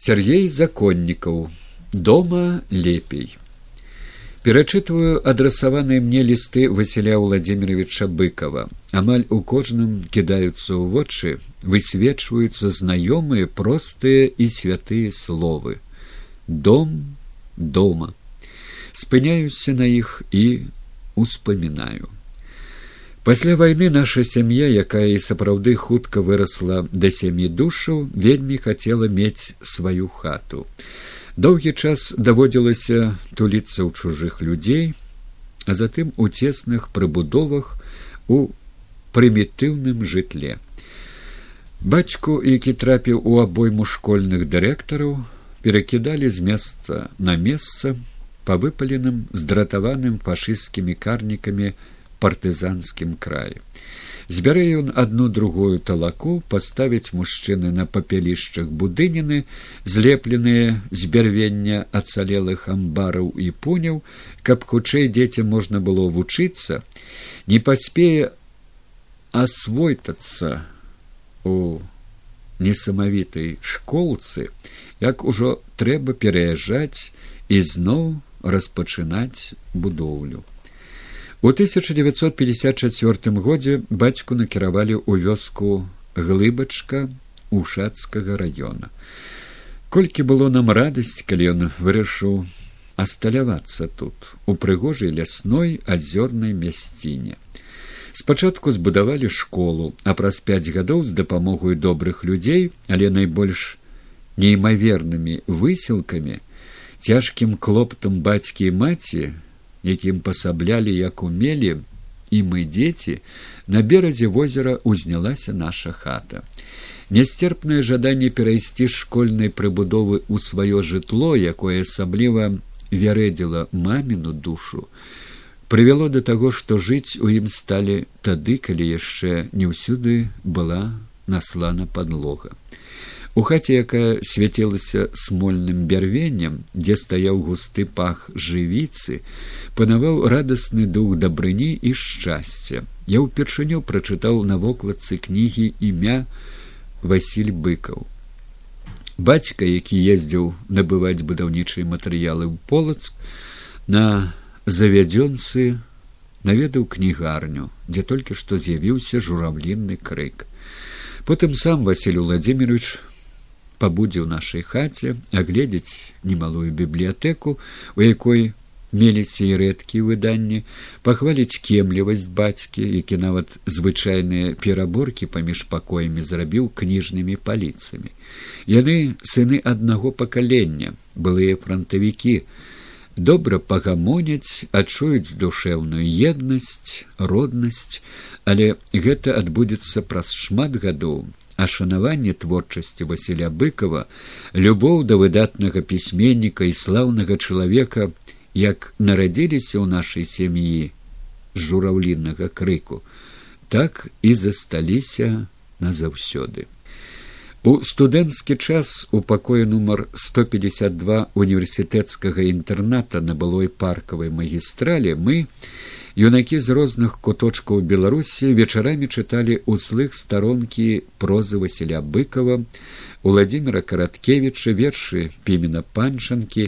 Сергей законнікаў дома лепей. Перачытваю адрасаваныя мне лісты васіля владимировича быкова. Амаль у кожным кідаюцца ў вочы высвечваюцца знаёмыя простыя і святыя словы. Дом дома спыняюся на іх і успамінаю Пасля вайны наша сям'я, якая і сапраўды хутка вырасла да сям'і душаў, вельмі хацела мець сваю хату. Доўгі час даводзілася туліцца ў чужых людзей, а затым у цесных прыбудовах у прымітыўным жытле. Бацьку, які трапіў у абойму школьных дырэктараў, перакідалі з месца на месца па выпаленым здратаваным фашысцкімі карнікамі, партызанскім краі. Збярэ ён адну другую талаку паставіць мужчыны на папялішчах будыніны, злепленыя з бярвення ацалелых амбараў і пуняў, каб хутчэй дзецям можна было вучыцца, не паспее асвойтацца у несамавітай школцы, як ужо трэба пераязджаць і зноў распачынаць будоўлю. У 1954 годзе бацьку накіравалі ў вёску глыбачка ушацкага раёна. Колькі было нам радасць, калі ён вырашыў асталявацца тут, у прыгожай лясной азёрнай мясціне. Спачатку збудавалі школу, а праз пяць гадоў з дапамогай добрых людзей, але найбольш неймавернымі высілкамі, цяжкім клопатам бацькі і маці, якім пасаблялі як умелі і мы дзеці на беразе возера узнялася наша хата. Нясцерпнае жаданне перайсці школьнай прыбудовы ў сваё жытло якое асабліва вярэдзіла маміну душу прывяло да таго што жыць у ім сталі тады калі яшчэ не ўсюды была наслана подлога У хаце, якая свяцілася смольным бярвеннем, дзе стаяў густы пах жывіцы, панаваў радасны дух дабрыні і шчасця. Я ўпершыню прачытаў на вокладцы кнігі імя Васіль быкаў. Бацька, які ездзіў набываць будаўнічыя матэрыялы ў полацк, на завядзёнцы наведаў кнігарню, дзе толькі што з'явіўся журавлінны крык. Потым сам Васіль Владимирович пабудзе ў нашай хаце агледзець немалую бібліятэку у якой меліся і рэдкія выданні пахваліць кемлівасць бацькі які нават звычайныя пераборкі паміж пакоямі зрабіў кніжнымі паліцамі. Яны сыны аднаго пакалення былыя франтавікі. Добра пагамоняць адчуюць душэўную еднасць роднасць але гэта адбудзецца праз шмат гадоў а шанаванне творчасці васіля быкова любоў да выдатнага пісьменніка і слаўнага чалавека як нарадзіліся ў нашай сям'і з жураўліннага крыку так і засталіся назаўсёды. У студэнцкі час у пакоі нумар сто пятьдесят два універсітэцкага інтэрната на былой паркавай магістралі мы юнакі з розных куточкаў беларусі вечарамі чыталі услых старонкі прозы васіля быкова владимира караткевича вершы пімена панчанкі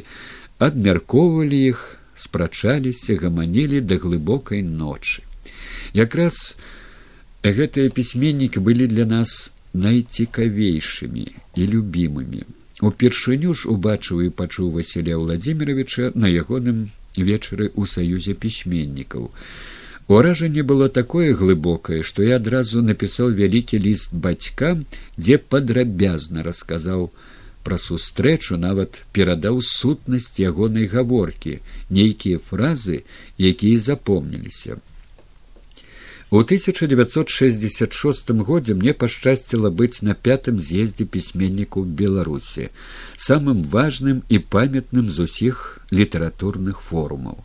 абмяркоўвалі іх спрачаліся гаманілі да глыбокай ночы. Якраз гэтыя пісьменнікі былі для нас найцікавейшымі і любімымі. Упершыню ж убачыў і пачуў васіля владимировича на ягоным вечары ў саюзе пісьменнікаў. Уражанне было такое глыбокае, што я адразу напісаў вялікі ліст бацькам, дзе падрабязна расказаў пра сустрэчу, нават перадаў сутнасць ягонай гаворкі, нейкія фразы, якія запомніліся. У 1966 годзе мне пашчасціла быць на пятым з'ездзе пісьменнікаў беларусі самым важным і памятным з усіх літаратурных форумаў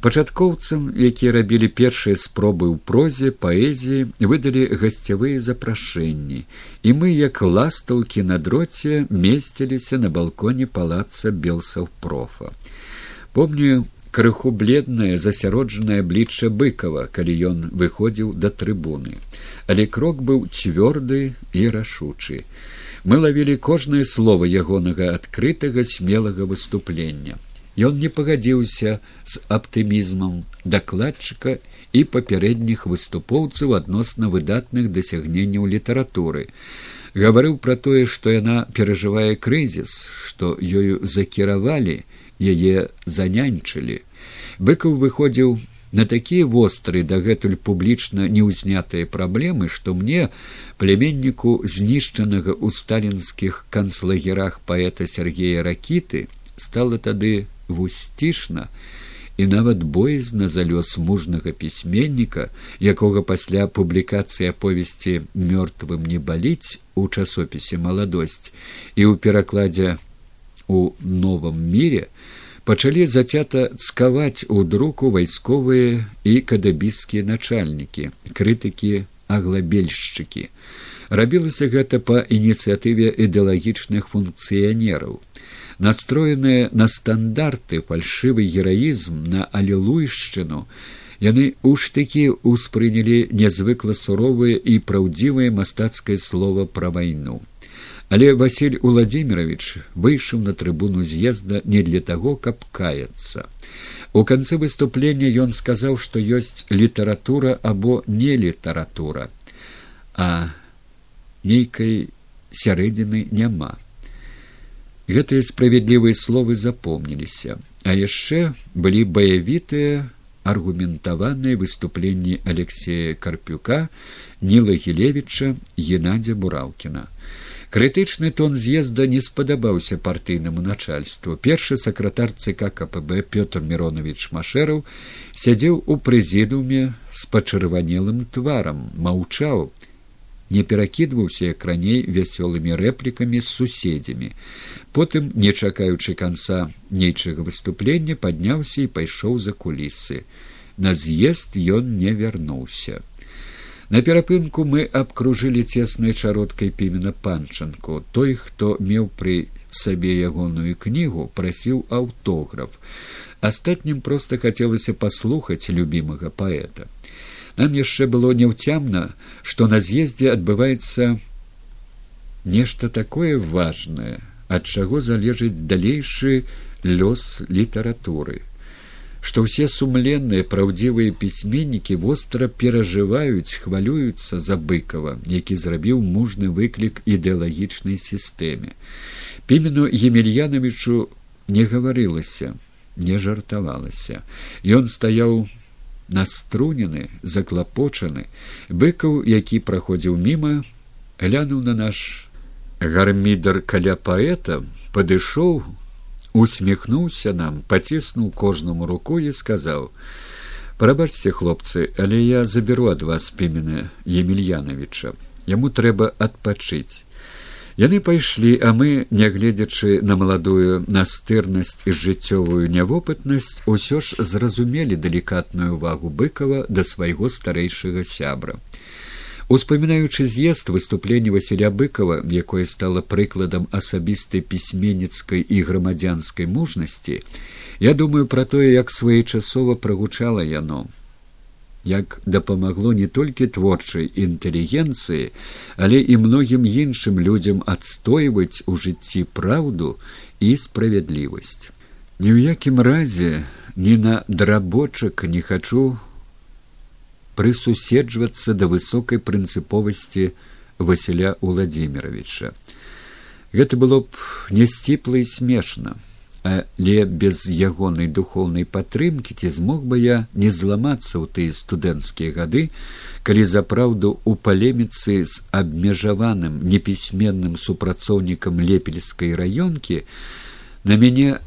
пачаткоўцам якія рабілі першыя спробы ў прозе паэзіі выдалі гасцявыя запрашэнні і мы як ластаўкі на дроце месціліся на балконе палаца белсаў профа помню крыху бледнае засяроджанае аблічча быкова калі ён выходзіў да трыбуны але крок быў цвёрды і рашучы Мы лавілі кожнае слово ягонага адкрытага смелага выступлення. Ён не пагадзіўся з аптымізмам дакладчыка і папярэдніх выступоўцаў адносна выдатных дасягненняў літаратуры. Гаварыў пра тое, што яна перажывае крызіс, што ёю закіравалі, яе занянчылі. Быкаў выходзіў на такія вострыя дагэтуль публічна неўзнятыя праблемы, што мне пляменніку знішчанага ў сталінскіх канцлагерах паэта Сергея ракіты стала тады вусцішна і нават боязна за лёс мужнага пісьменніка, якога пасля публікацыі аповесці мёртвым не баліць у часопісе маладосць і ў перакладзе у новым міре, пачалі зацята цкаваць у друку вайсковыя і кадабіскія начальнікі крытыкі аглабельшчыкі. Рабілася гэта па ініцыятыве ідэалагічных функцыянераў. Настроеныя на стандарты фальшывы гераізм на алілуйшчыну яны ў штыкі ўспрынялі нязвыкла суровае і праўдзівае мастацкае слова пра вайну Але Василь Владимирович выйшаў на трыбуну з'езда не для таго, каб каяцца. У канцы выступлення ён сказаў, што ёсць літаратура або не літаратура, а нейкай сярэдзіны няма. Гэтыя справядлівыя словы запомніліся, а яшчэ былі баявітыя аргументаваныя выступленні Алексея Карпюка, Ніла Гілевіча, Геннадзя Бураўкіна. Крытычны тон з'езда не спадабаўся партыйнаму начальству. Першы сакратар ЦК КПБ Пётр Миронович Машэраў сядзеў у прэзідуме з пачырванелым тварам, маўчаў, не перакідваўся як раней вясёлымі рэплікамі з суседзямі. Потым, не чакаючы канца нейчага выступлення, падняўся і пайшоў за кулісы. На з'езд ён не вярнуўся. На перапынку мы абкружылі цеснай чародкай пімена панчанку. Той, хто меў пры сабе ягоную кнігу, прасіў аўтограф. Астатнім проста хацелася паслухаць любімага паэта. Нам яшчэ было няўцямна, што на з'ездзе адбываецца нешта такое важнае, ад чаго залежыць далейшы лёс літаратуры што ўсе сумленныя праўдзівыя пісьменнікі востра перажываюць хвалююцца за быкова які зрабіў мужны выклік ідэалагічнай сістэме. Пімену емельяновичу не гаварылася не жартавалася. Ён стаяў наструнены заклапочаны. Быкаў які праходзіў міма глянуў на наш гармідар каля паэта падышоў усміхнуўся нам паціснуў кожнаму руку і сказаў прабачце хлопцы але я заберу ад вас пімены емельяновича. Яму трэба адпачыць яны пайшлі а мы нягледзячы на маладую настырнасць і жыццёвую нявопытнасць усё ж зразумелі далікатную увагу быкова да свайго старэйшага сябра Успамінаючы з'езд выступленне Васіля быкова, якое стало прыкладам асабістай пісьменніцкай і грамадзянскай мужнасці, я думаю пра тое, як своечасова прагучала яно, як дапамагло не толькі творчай інтэлігенцыі, але і многім іншым людзям адстойваць у жыцці праўду і справядлівасць. Ні ў якім разе ні на драбочак не хачу прысуседжвацца да высокай прынцыповасці Васіля Владимировича. Гэта было б нясціпла і смешна, але без ягонай духоўнай падтрымкі ці змог бы я не зламацца ў тыя студэнцкія гады, калі запраўду ў палеміцы з абмежаваным непісьменным супрацоўнікам лепельскай раёнкі на мяне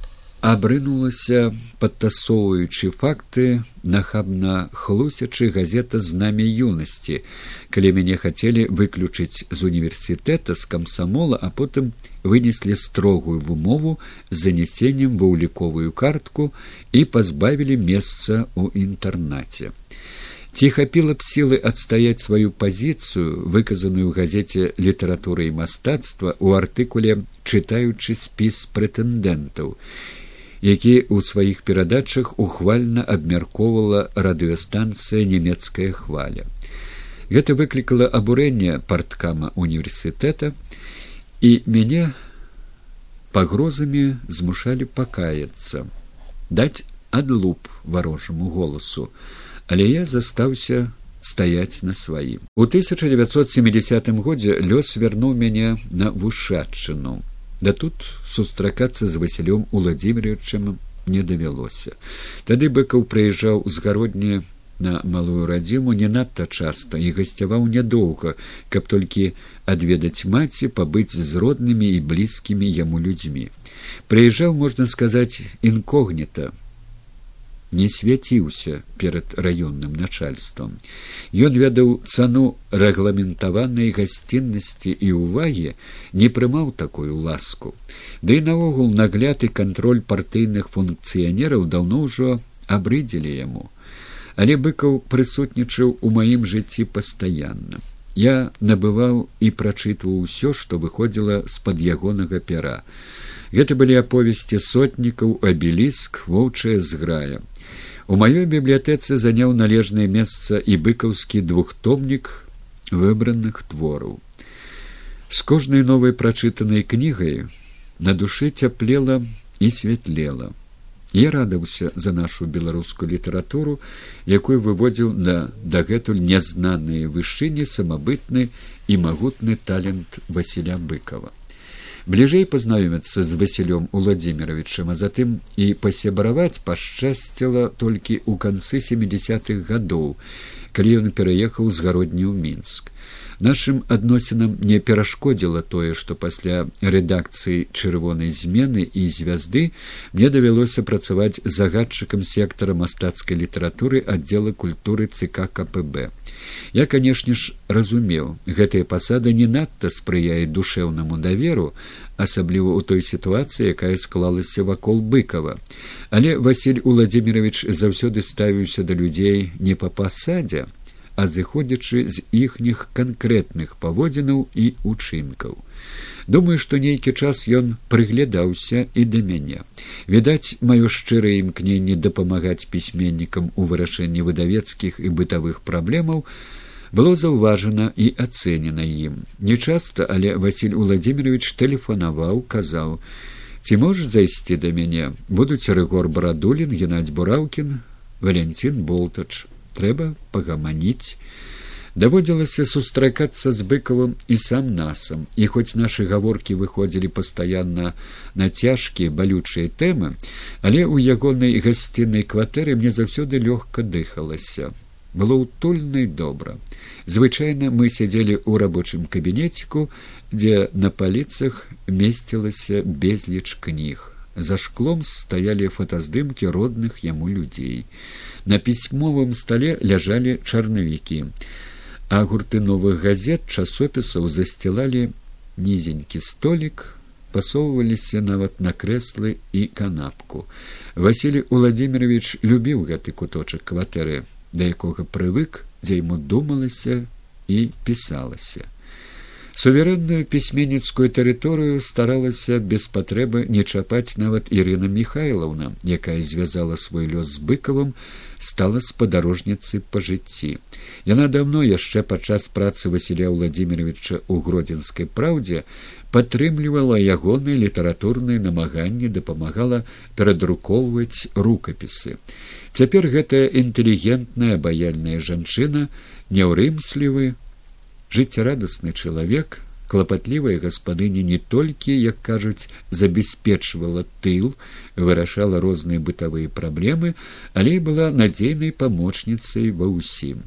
абрынулася падтасоўваючы факты нахабна хлусячы газета з намі юнасці калі мяне хацелі выключыць з універсітэта з камсамола а потым вынеслі строгую вымову з занясеннем ва ўліковую картку і пазбавілі месца ў інтэрнаце. Ці хапіла б сілы адстаяць сваю пазіцыю выказаную ў газеце літаратуры і мастацтва ў артыкуле чытаючы спіс прэтэндэнтаў які ў сваіх перадачах ухвальна абмяркоўвала радыёстанцыя нямецкая хваля. Гэта выклікала абурэнне парткама універсітэта і мяне пагрозамі змушалі пакаяцца даць адлуп варожаму голасу але я застаўся стаяць на сваім у 1970 годзе лёс вярнуў мяне на вушатчыну да тут сустракацца з васілём уладзімировичем не давялося. Тады быкаў прыязджаў з гародні на малую радзіму не надта часта і гасцяваў нядоўга каб толькі адведаць маці пабыць з роднымі і блізкімі яму людзьмі. Прыязджаў можна сказаць інкогніта не свяціўся перад раённым начальствам. Ён ведаў цану рэгламентаванай гасціннасці і ўвагі не прымаў такую ласку. Ды да наогул нагляд і кантроль партыйных функцыянераў даўно ўжо абрыдзілі яму. Але быкаў прысутнічаў у маім жыцці пастаянна. Я набываў і прачытваў усё што выходзіла з пад ягонага пера гэта былі аповесці сотнікаў абеліск воўчая зграя У маёй бібліятэцы заняў належнае месца і быкаўскі двухтомнік выбраных твораў. З кожнай новай прачытанай кнігай на душы цяплела і святлела. Я радаваўся за нашу беларускую літаратуру, якую выводзіў на дагэтуль нязнаныя вышыні самабытны і магутны талент Васіля быкова бліжэй пазнаёміцца з васілём владимировичем а затым і пасябраваць пашчасціла толькі ў канцы семидесятых гадоў калі ён пераехаў з гародні ў мінск нашым адносінам не перашкодзіла тое што пасля рэдакцыі чырвонай змены і звязды мне давялося працаваць загадчыкам сектара мастацкай літаратуры аддзела культуры цк кпб. Я канешне ж разумеў гэтая пасада не надта спрыяе душэўнаму даверу асабліва ў той сітуацыі якая склалася вакол быкова але василь владимирович заўсёды ставіўся да людзей не па пасадзе а зыходзячы з іхніх канкрэтных паводзінаў і учынкаў. Думаю што нейкі час ён прыглядаўся і да мяне. Відаць маё шчырае імкненне дапамагаць пісьменнікам у вырашэнні выдавецкіх і бытавых праблемаў было заўважана і ацэнена ім. Нечаста але василь владимирович тэлефанаваў казаў ці можаш зайсці да мяне? Будуць рыгор барадулін геннадзь бураўкін валентин болтач трэба пагаманіць. Даводзілася сустракацца з быкавым і сам насам. І хоць нашы гаворкі выходзілі пастаянна на цяжкія балючыя тэмы але ў ягонай гасціннай кватэры мне заўсёды лёгка дыхалася. Было утульна і добра. Звычайна мы сядзелі ў рабочым кабінеціку дзе на паліцах месцілася безліч кніг за шклом стаялі фотаздымкі родных яму людзей. На пісьмовым стале ляжалі чарнавікі а гурты новых газет часопісаў засцілалі нізенькі столік пасоўваліся нават на крэслы і канапку. Василий владимирович любіў гэты куточак кватэры да якога прывык дзе яму думалася і пісалася суверэнную пісьменніцкую тэрыторыю старалася без патрэбы не чапаць нават ірына михайлаўна якая звязала свой лёс з быкавым стала спадарожніцай па жыцці. Яна даўно яшчэ падчас працы василя владимировича ў гродзенскай праўдзе падтрымлівала ягоныя літаратурныя намаганні дапамагала перадрукоўваць рукапісы. Цяпер гэтая інтэлігентная баяльная жанчына няўрымслівы жыццярадасны чалавек клапатлівая гаспадыня не толькі як кажуць забяспечвала тыл вырашала розныя бытавыя праблемы але і была надзейнай памочніцай ва ўсім.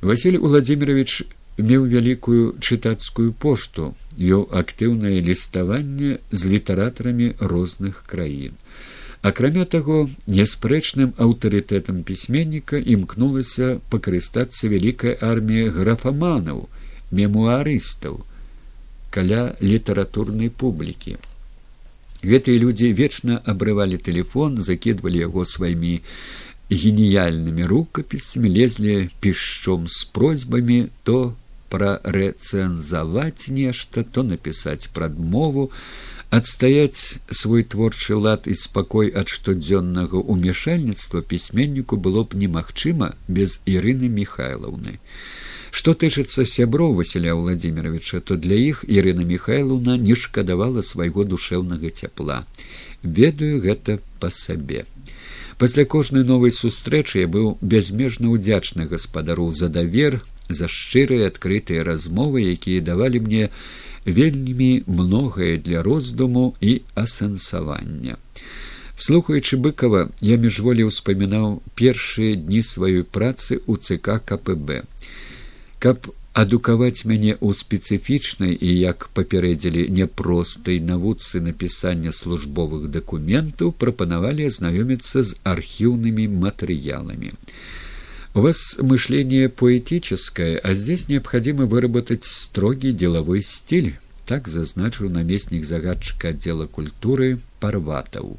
Василь владимирович меў вялікую чытацкую пошту вёў актыўнае ліставанне з літаратарамі розных краін. Акрамя таго няспрэчным аўтарытэтам пісьменніка імкнулася пакарыстацца вялікая армія графаманаў мемуарыстаў каля літаратурнай публікі. Гэтыя людзі вечна абрывалі тэлефон закідвалі яго сваімі геніяльнымі рукапісамі лезлі пішчом з просьбамі то прарэцэнзаваць нешта то напісаць прадмову адстаяць свой творчы лад і спакой ад штодзённага ўмешальніцтва пісьменніку было б немагчыма без ірыны михайлаўны Што тычыцца сяброў Васіля Владимировича, то для іх Ірына Михайловна не шкадавала свайго душэўнага цяпла. Ведаю гэта па сабе. Пасля кожнай новай сустрэчы я быў бязмежна ўдзячны гаспадару за давер, за шчырыя адкрытыя размовы, якія давалі мне вельмі многае для роздуму і асэнсавання. Слухаючы быкова, я міжволі ўспамінаў першыя дні сваёй працы ў ЦК КПБ. Каб адукаваць мяне ў спецыфічнай і як папярэдзілі няпростай навуцы напісання службовых дакументаў прапанавалі азнаёміцца з архіўнымі матэрыяламі. У вас мышление поэтическое, а здесь необходимо выработать строгий деловой стиль, так зазначил наместник загадчика отдела культуры Парватов.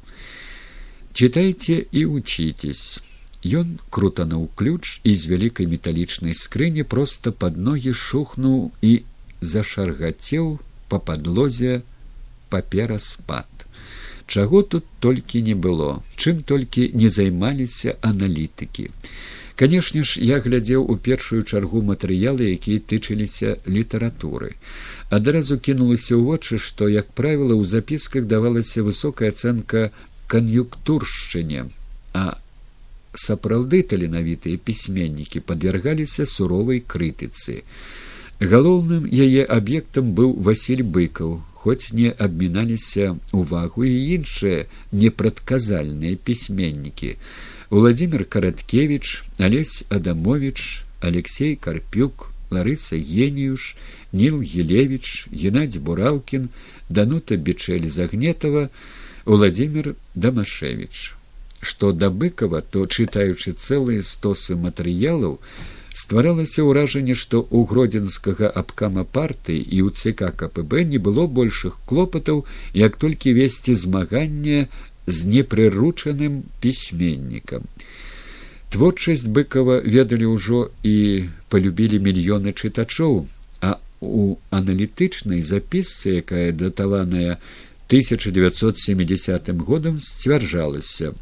Читайте и учитесь. Ён крутануў ключ і з вялікай металічнай скрыні проста пад ногі шухнуў і зашаргацеў па падлозе папера спад. Чаго тут толькі не было, чым толькі не займаліся аналітыкі. Канешне ж, я глядзеў у першую чаргу матэрыялы, якія тычыліся літаратуры. Адразу кінулася ў вочы, што, як правіла, у запісках давалася высокая ацэнка кан'юктуршчыне, а сапраўды таленавітыя пісьменнікі падвяргаліся суровай крытыцы. Галоўным яе аб'ектам быў Васіль быкаў, хоць не абміналіся ўвагу і іншыя непрадказальныя пісьменнікі. Владимир Караткевич, Олесь Адамович, Алексей Карпюк, Ларыса Ениюш, Нил Елевич, Геннадий Буралкин, Данута Бичель Загнетова, Владимир Дамашевич. Што да быкова, то чытаючы цэлыя стосы матэрыялаў, стваралася ўражанне, што ў гродзенскага абкама партыі і ў ЦК КПБ не было большых клопатаў, як толькі весці змагання з непрыручаным пісьменнікам. Творчасць быкова ведалі ўжо і полюбілі мільёны чытачоў, а у аналітычнай запісцы, якая датаваная 1970 годам сцвярджалася.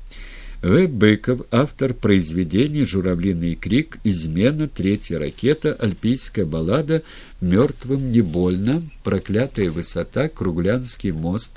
В. Быков, автор произведения «Журавлиный крик», «Измена», «Третья ракета», «Альпийская баллада», «Мертвым не больно», «Проклятая высота», «Круглянский мост»,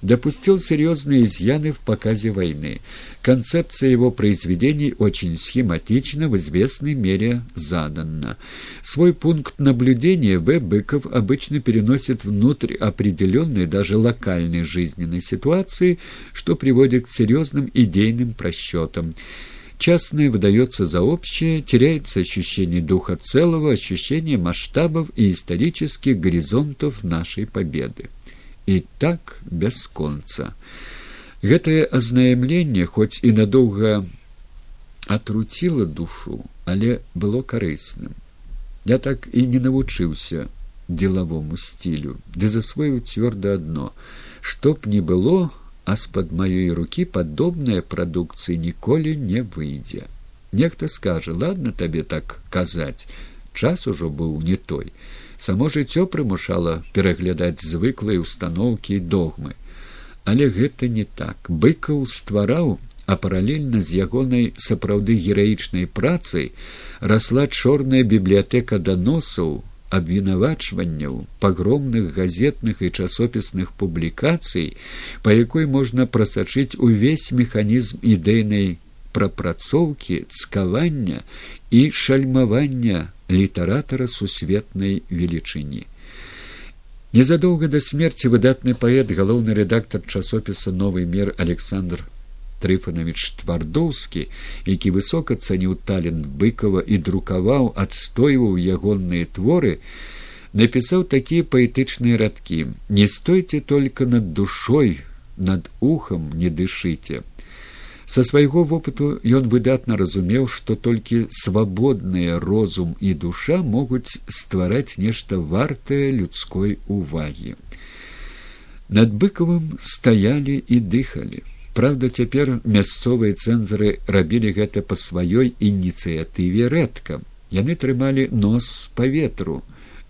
допустил серьезные изъяны в показе войны. Концепция его произведений очень схематична, в известной мере заданна. Свой пункт наблюдения В. Быков обычно переносит внутрь определенной, даже локальной жизненной ситуации, что приводит к серьезным идейным просчетам Частное выдается за общее, теряется ощущение духа целого, ощущение масштабов и исторических горизонтов нашей победы і так бясконца. Гэтае азнаямленне хоць і надоўга атруціла душу, але было карысным. Я так і не навучыўся дзелавому стілю, ды засвоіў цвёрда адно, што б не было, а з-пад маёй рукі падобная прадукцыі ніколі не выйдзе. Нехта скажа, ладно табе так казаць, час ужо быў не той само жыццё прымушала пераглядаць звыклыя установкі і догмы. Але гэта не так. Быкаў ствараў а паралельна з ягонай сапраўды гераічнай працай расла чорная бібліятэка даносаў абвінавачванняў пагромных газетных і часопісных публікацый па якой можна прасачыць увесь механізм ідэйнай прапрацоўкі цкавання і шальмавання літаратара сусветнай велічыні. Незадоўга да смерці выдатны паэт галоўны рэдактар часопіса новы мер александр трыфанович твардоўскі які высока цаніў талент быкова і друкаваў адстойваў ягонныя творы напісаў такія паэтычныя радкі не стойце только над душой над ухам не дышыце Са свайго вопыту ён выдатна разумеў, што толькі свабодныя розум і душа могуць ствараць нешта вартае людской увагі. Над быкавым стаялі і дыхалі. Праўда, цяпер мясцовыя цэнзары рабілі гэта па сваёй ініцыятыве рэдка. Яны трымалі нос па ветру,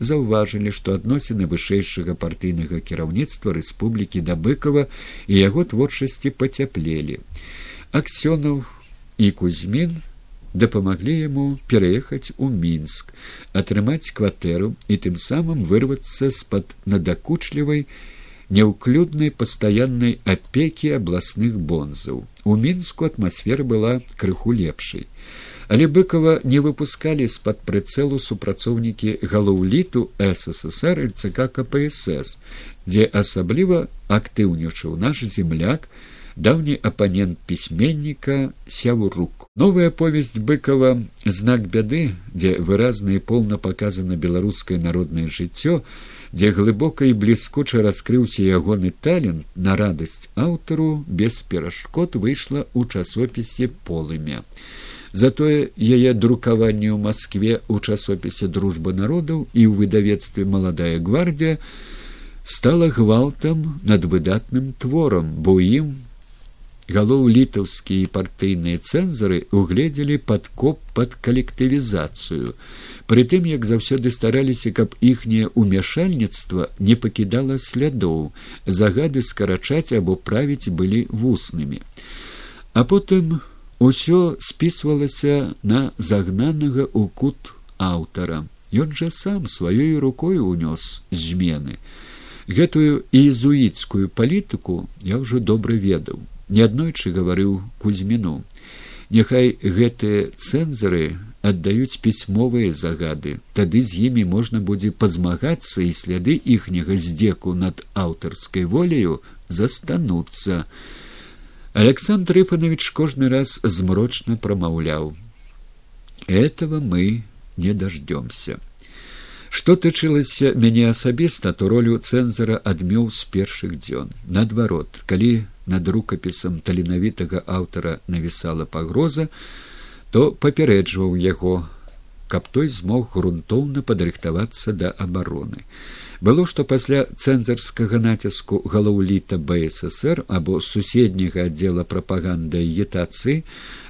заўважылі, што адносіны вышэйшага партыйнага кіраўніцтва рэспублікі да быкава і яго творчасці пацяплелі. Аксёнаў і Кузьмін дапамаглі яму пераехаць у мінск атрымаць кватэру і тым самым вырвацца з-пад надакучлівай няўклюднай пастаяннай апекі абласных бонзаў у мінску атмасфера была крыху лепшай але быкова не выпускалі з-пад прыцэлу супрацоўнікі галоўліту ссср і цк кпсс дзе асабліва актыўнічаў наш земляк даўні апанент пісьменніка сяўрук новая повесть быкова знак бяды дзе выразна і поўна паказана беларускае народнае жыццё дзе глыбока і бліскуча раскрыўся ягоны талент на радасць аўтару без перашкод выйшла ў часопісе полымя затое яе друкаванне ў москве ў часопісе дружба народаў і ў выдавецтве маладая гвардія стала гвалтам над выдатным творам бо ім галоў літаўскія партыйныя цэнзары угледзелі падкоп пад калектывізацыю. Прытым як заўсёды стараліся каб іхняе ўмяшальніцтва не пакідала слядоў загады скарачаць або правіць былі вуснымі. А потым усё спісвалася на загнанага ў кут аўтара. Ён жа сам сваёй рукой унёс змены. Гэтую езуіцкую палітыку я ўжо добра ведаў неаднойчы гаварыў кузьміну. Няхай гэтыя цэнзары аддаюць пісьмовыя загады тады з імі можна будзе пазмагацца і сляды іхняга здзеку над аўтарскай волею застануцца. Александр ифанович кожны раз змрочна прамаўляў. Этого мы не дождёмся Што тычылася мяне асабіста, то ролю цэнзара адмеў з першых дзён. Наадварот, калі над рукапісам таленавітага аўтара навісала пагроза, то папярэджваў яго, каб той змог грунтоўна падрыхтавацца да абароны. Было, што пасля цэнзарскага націску галоўліта бСр або суседняга аддзела прапаганды агітацыі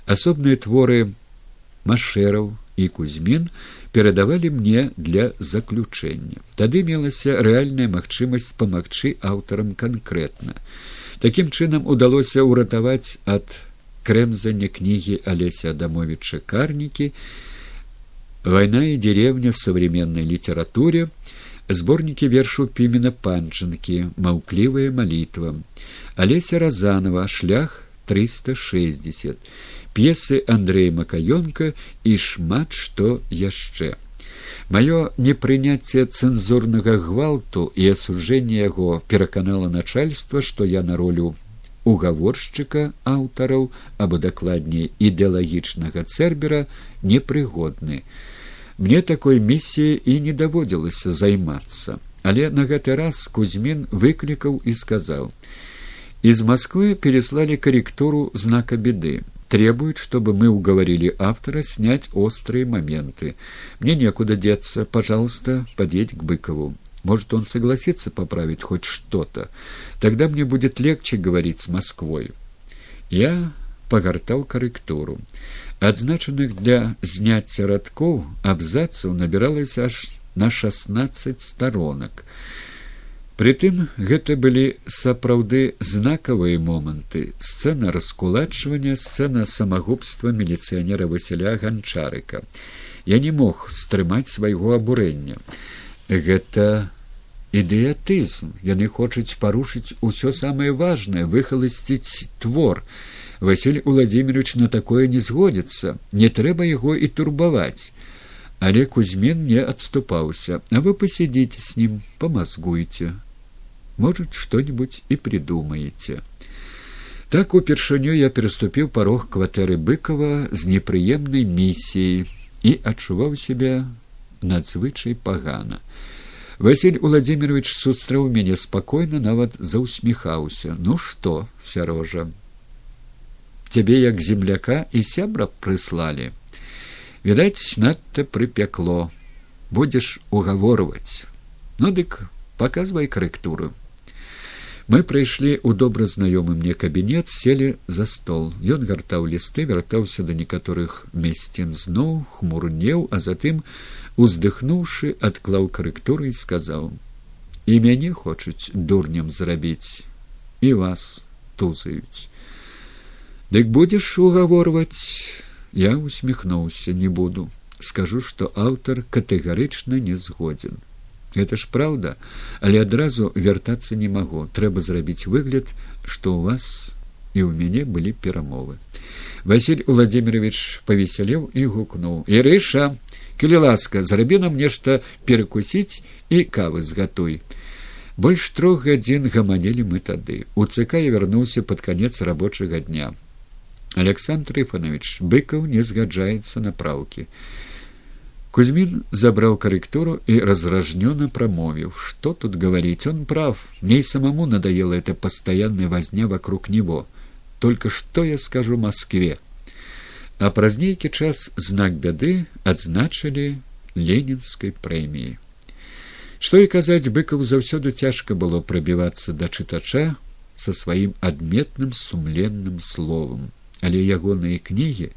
асобныя творы машэраў і кузьмін перадавалі мне для заключэння. Тады мелася рэальная магчымасць памагчы аўтарам канкрэтна. Такім чынам удалося ўратаваць ад крэмзання кнігі алеся адамовича карнікі война і деревня в современной літературе сборники вершу пімена панчынкі. Маўклівая молитва алеся разанова. Шлях триста шестьдесят п'есы Андрэя Макаёнка. І шмат што яшчэ. Маё непрыняцце цэнзурнага гвалту і асуджэнне яго пераканала начальства, што я на ролю угаворшчыка аўтараў або дакладней ідэалагічнага цербера непрыгодны. Мне такой місіі і не даводзілася займацца, але на гэты раз кузьмін выклікаў і сказаў: « Из Москвы переслали корректуру знака беды требует, чтобы мы уговорили автора снять острые моменты. Мне некуда деться, пожалуйста, подъедь к Быкову. Может, он согласится поправить хоть что-то. Тогда мне будет легче говорить с Москвой. Я погортал корректуру. Адзначаных для зняцця радкоў абзацаў набіралась аж на шестнадцать сторонок. Прытым гэта былі сапраўды знакавыя моманты. Сцэна раскулачвання сцэна самагубства міліцыянера васяля ганчарыка. Я не мог стрымаць свайго абурэння. Гэта ідыятызм. Яны хочуць парушыць усё самае важнае выхаласціць твор. Василь владимирович на такое не згодзіцца. Не трэба яго і турбаваць. Але кузьмін не адступаўся. А вы пасядзіце с ним помазгуйте может что нибудь и придумаете. Так упершыню я пераступіў парог кватэры быкова з непрыемнай місіяй і адчуваў себя надзвычай пагана. Василь владимирович сустрэў мяне спакойна нават заўсміхаўся ну что сярожа цябе як земляка і сябра прыслалі. Відаць надта прыпякло. Будзеш угаворваць. Ну дык показывай карэктуру мы прыйшлі ў добра знаёмы мне кабінет селі за стол. Ён гартаў лісты вяртаўся да некаторых месцін зноў хмурнеў а затым уздыхнуўшы адклаў карэктуры і сказаў і мяне хочуць дурням зрабіць і вас тузаюць дык будзеш угаворваць я усміхнуўся не буду. Скажу што аўтар катэгарычна не згодзін это ж праўда але адразу вяртацца не магу. Трэба зрабіць выгляд што ў вас і ў мяне былі перамовы. Василь владимирович павесялеў і гукнуў. Ірыша калі ласка зрабі нам нешта перакусіць і кавы згатуй больш трох гадзін гаманелі мы тады. У цк я вярнуўся под канец рабочага дня. Александр ифанович быкаў не згаджаецца на праўкі кузьмин забраў карэктуру и разражнёно промовіў что тут говорить? Он прав. Мне и самому надоело эта постоянная возня вокруг него. Только что я скажу москве а праз нейкі час знак бяды адзначылі ленінской прэміі что і казаць быкаў заўсёды цяжка было прабівацца да чытача со сваім адметным сумленным словам але ягоныя кнігі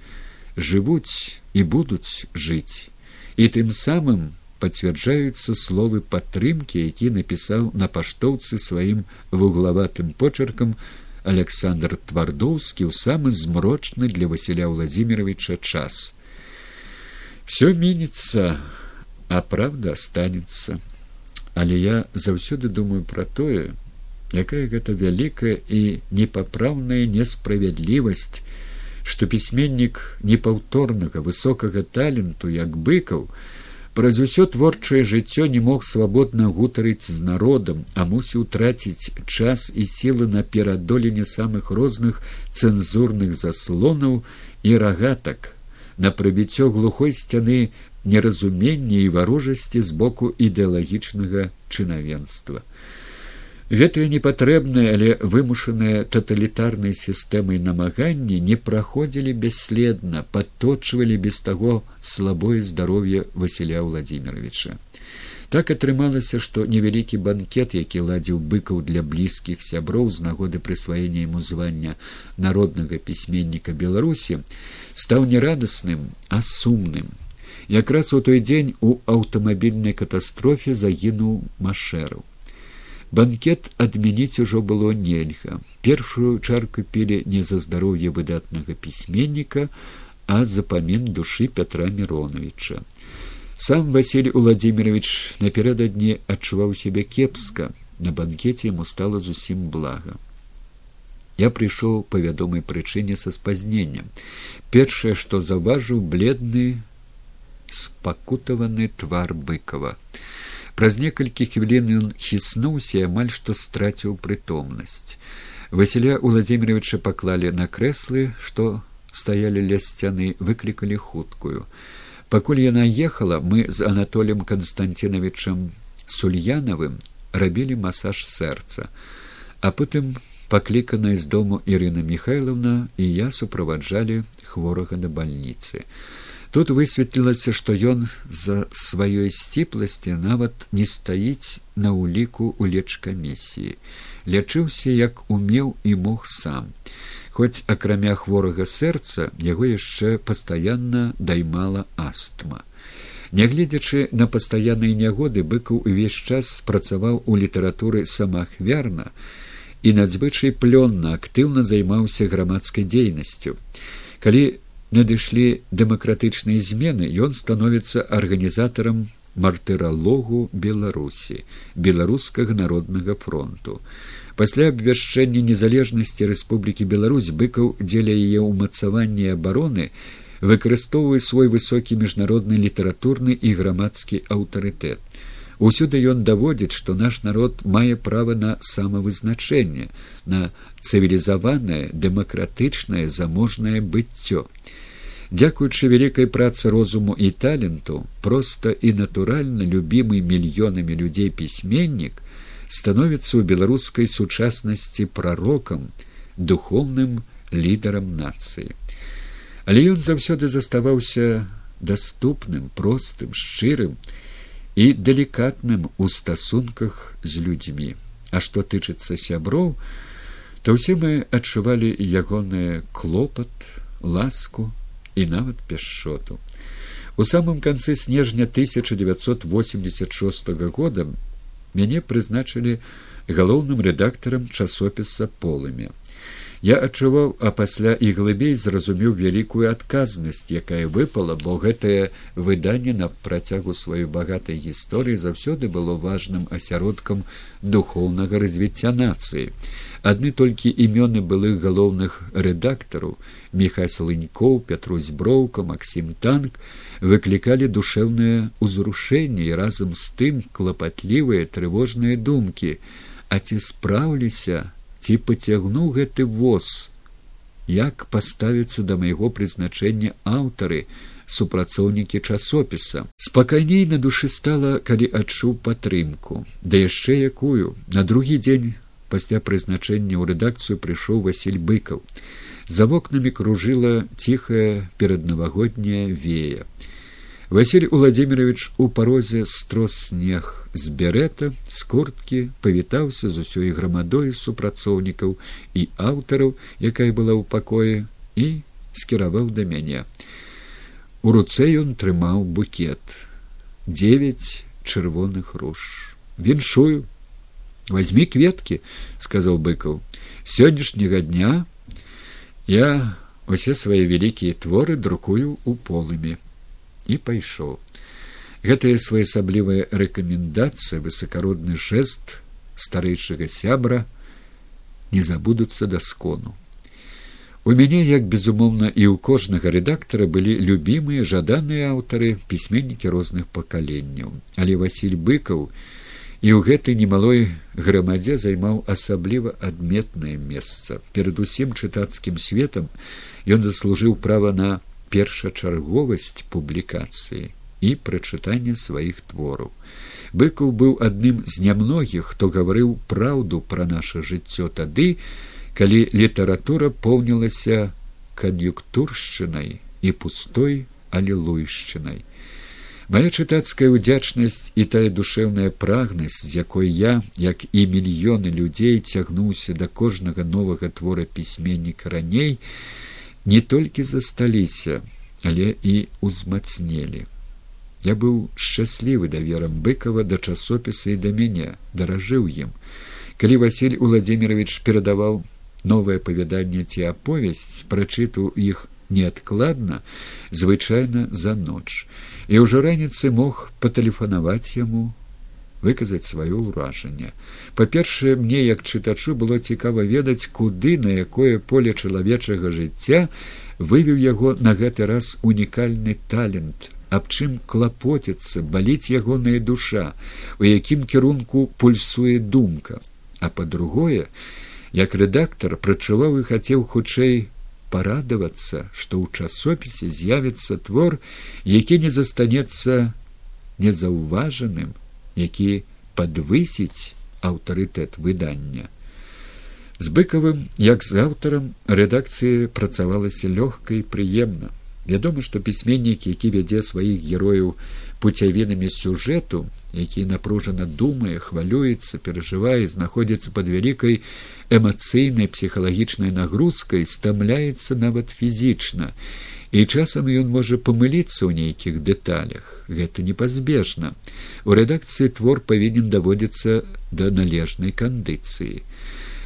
жывуць і будуць жыць і тым самым пацвярджаюцца словы падтрымкі які напісаў на паштоўцы сваім вуглаватым почеркам александр твардоўскі ў самы змрочны для васіля владимировича час все мінецца а правда останется але я заўсёды думаю про тое якая гэта вялікая і непапраўная несправядлівасць што пісьменнік непаўторнага высокага таленту як быкаў праз усё творчае жыццё не мог свабодна гутарыць з народам а мусіў траціць час і сілы на перадоленне самых розных цэнзурных заслонаў і рагатак на прыбіццё глухой сцяны неразумення і варожасці з боку ідэалагічнага чынавенства гэтыя непатрэбныя але вымушаныя таталітарнай сістэмай намаганні не праходзілі бясследна падточвалі без таго слабое здароўе васіля владимировича так атрымалася што невялікі банкет які ладзіў быкаў для блізкіх сяброў з нагоды прысваення яму звання народнага пісьменніка беларусі стаў не радасным а сумным. Якраз у той дзень у аўтамабільнай катастрофе загінуў машэру банкет адмяніць ужо было нельга першую чарку пілі не за здароўе выдатнага пісьменніка а за памін душы пятра мироновича. Сам василий владимирович напярэдадні адчуваў сябе кепска. На банкете ему стало зусім блага я прыйшоў па вядомай прычыне са спазненнем першае што заўважыў бледны спакутаваны твар быкова праз некалькі хвілін ён хіснуўся амаль што страціў прытомнасць. Васіля владимировича паклалі на крэслы што стаялі ля сцяны выклікалі хуткую. Пакуль яна ехала мы з анатолем константиновичам сульянавым рабілі масаж сэрца а потым пакліканая з дому ірына михайловна і я суправаджалі хворага на бальніцы Тут высветлілася, што ён за сваёй сціпласці нават не стаіць на ўліку ў лечкамісіі. Лячыўся, як умеў і мог сам. Хоць акрамя хворага сэрца яго яшчэ пастаянна даймала астма. Нягледзячы на пастаянныя нягоды быкаў увесь час працаваў у літаратуры самаахвярна і надзвычай плённа актыўна займаўся грамадскай дзейнасцю. Калі надышлі дэмакратычныя змены ён становіцца арганізатарам мартыралогу беларусі беларускага народнага фронту. Пасля абвяшчэння незалежнасці рэспублікі беларусь быкаў дзеля яе ўмацавання абароны выкарыстоўвае свой высокі міжнародны літаратурны і грамадскі аўтарытэт усюды ён даводзіць што наш народ мае права на самавызначэнне на цывілізаванае дэмакратычнае заможнае быццё. Дзякуючы вялікай працы розуму і таленту проста і натуральна любімы мільёнамі людзей пісьменнік становіцца ў беларускай сучаснасці прарокам духовным лідарам нацыі. Але ён заўсёды заставаўся даступным простым шчырым і далікатным у стасунках з людзьмі а што тычыцца сяброў то ўсе мы адчувалі ягоны клопат ласку і нават пяшчоту. У самым канцы снежня 1986 года мяне прызначылі галоўным рэдактарам часопіса полымя. Я адчуваў, а пасля і глыбей зразумеў вялікую адказнасць, якая выпала, бо гэтае выданне на працягу сваёй багатай гісторыі заўсёды было важным асяродкам духоўнага развіцця нацыі. Адны толькі імёны былых галоўных рэдактараў міхай слынькоў, пятрусь броўка, Масім танк выклікалі душэўнае ўзрушэнне і разам з тым клапатлівыя трывожныя думкі, а ці спраўліся, ці пацягнуў гэты воз як паставіцца да майго прызначэння аўтары супрацоўнікі часопіса. Спакайней на душы стала калі адчуў падтрымку. Да яшчэ якую. На другі дзень пасля прызначэння ў рэдакцыю прыйшоў василь быкаў. За вокнамі кружыла ціхая пераднавагодняя вея василь владимирович у парозе строс снег з берета з курткі павітаўся з усёй грамадой супрацоўнікаў і аўтараў якая была ў пакоі і скіраваў да мяне. У руцэ ён трымаў букет. Девять чырвоных руж віншую. Возьми кветкі сказаў быкаў. Сённяшняга дня я усе свае вялікія творы друкую у полымі і пайшоў гэтая своеасаблівая рэкамендацыя высокародны жэст старэйшага сябра не забудуцца даскону у мяне як безумоўна і ў кожнага рэдактара былі любімыя жаданыя аўтары пісьменнікі розных пакаленняў. Але василь быкаў і ў гэтай немалой грамадзе займаў асабліва адметнае месца. Перад усім чытацкім светам ён заслужыў права на першачарговасць публікацыі і прачытання сваіх твораў. Быкаў быў адным з нямногіх, хто гаварыў праўду пра наша жыццё тады, калі літаратура поўнілася кан'юктуршчынай і пустой алілуйшчынай. Мая чытацкая ўдзячнасць і тая душэўная прагнасць, з якой я, як і мільёны людзей цягнуўся да кожнага новага твора пісьменніка раней, не толькі засталіся, але і ўзмацнелі. Я быў шчаслівы даверам быкова да часопіса і да мяне даражыў ім калі василь владимирович перадаваў новае павяданне ці аповесць прачыту іх неадкладна звычайна за ноч і ўжо раніцы мог патэлефанаваць яму выказаць сваё ўражанне. Па-першае мне як чытачу было цікава ведаць куды на якое поле чалавечага жыцця вывеў яго на гэты раз унікальны талент аб чым клапоціцца баліць ягоная душа у якім кірунку пульсуе думка. А па-другое як рэдактар прачуваў і хацеў хутчэй парадавацца што ў часопісе з'явіцца твор які не застанецца незаўважаным які падвысіць аўтарытэт выдання. З быкавым як з аўтарам рэдакцыі працавалася лёгка і прыемна. Вядома што пісьменнік які вядзе сваіх герояў пуцявінамі сюжэту які напружана думае хвалюецца перажывае знаходзіцца под вялікай эмацыйнай псіхалагічнай нагрузкай стамляецца нават фізічна і часам ён можа памыліцца ў нейкіх дэталях гэта непазбежна у рэдакцыі твор павінен даводзіцца да належнай кандыцыі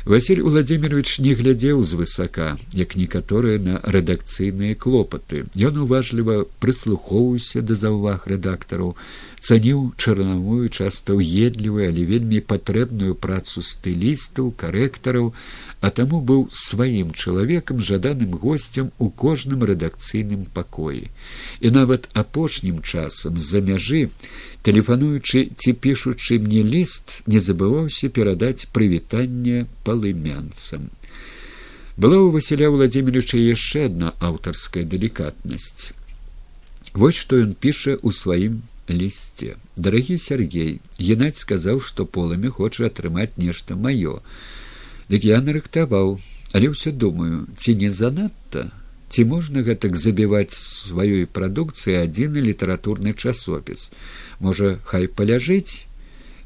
Василь владимирович не глядзеў звысака як некаторыя на рэдакцыйныя клопаты ён уважліва прыслухоўваўся да заўваг рэдактараў цаніў чарнавую часта ўедлівую але вельмі патрэбную працу стылістаў карэктараў а таму быў сваім чалавекам жаданым госцем у кожным рэдакцыйным пакоі. І нават апошнім часам з-за мяжы тэлефануючы ці пішучы мне ліст не забываўся перадаць прывітанне палымянцам. Была у василя владимировича яшчэ одна аўтарская далікатнасць. Вось што ён піша ў сваім лісце. Дарагі сергей геннадь сказаў што полымі хоча атрымаць нешта маё. Дык я нарыхтаваў але ўсё думаю ці не занадта? Ці можна гэтак забіваць сваёй прадукцыі адзіны літаратурны часопіс? Можа хай паляжыць?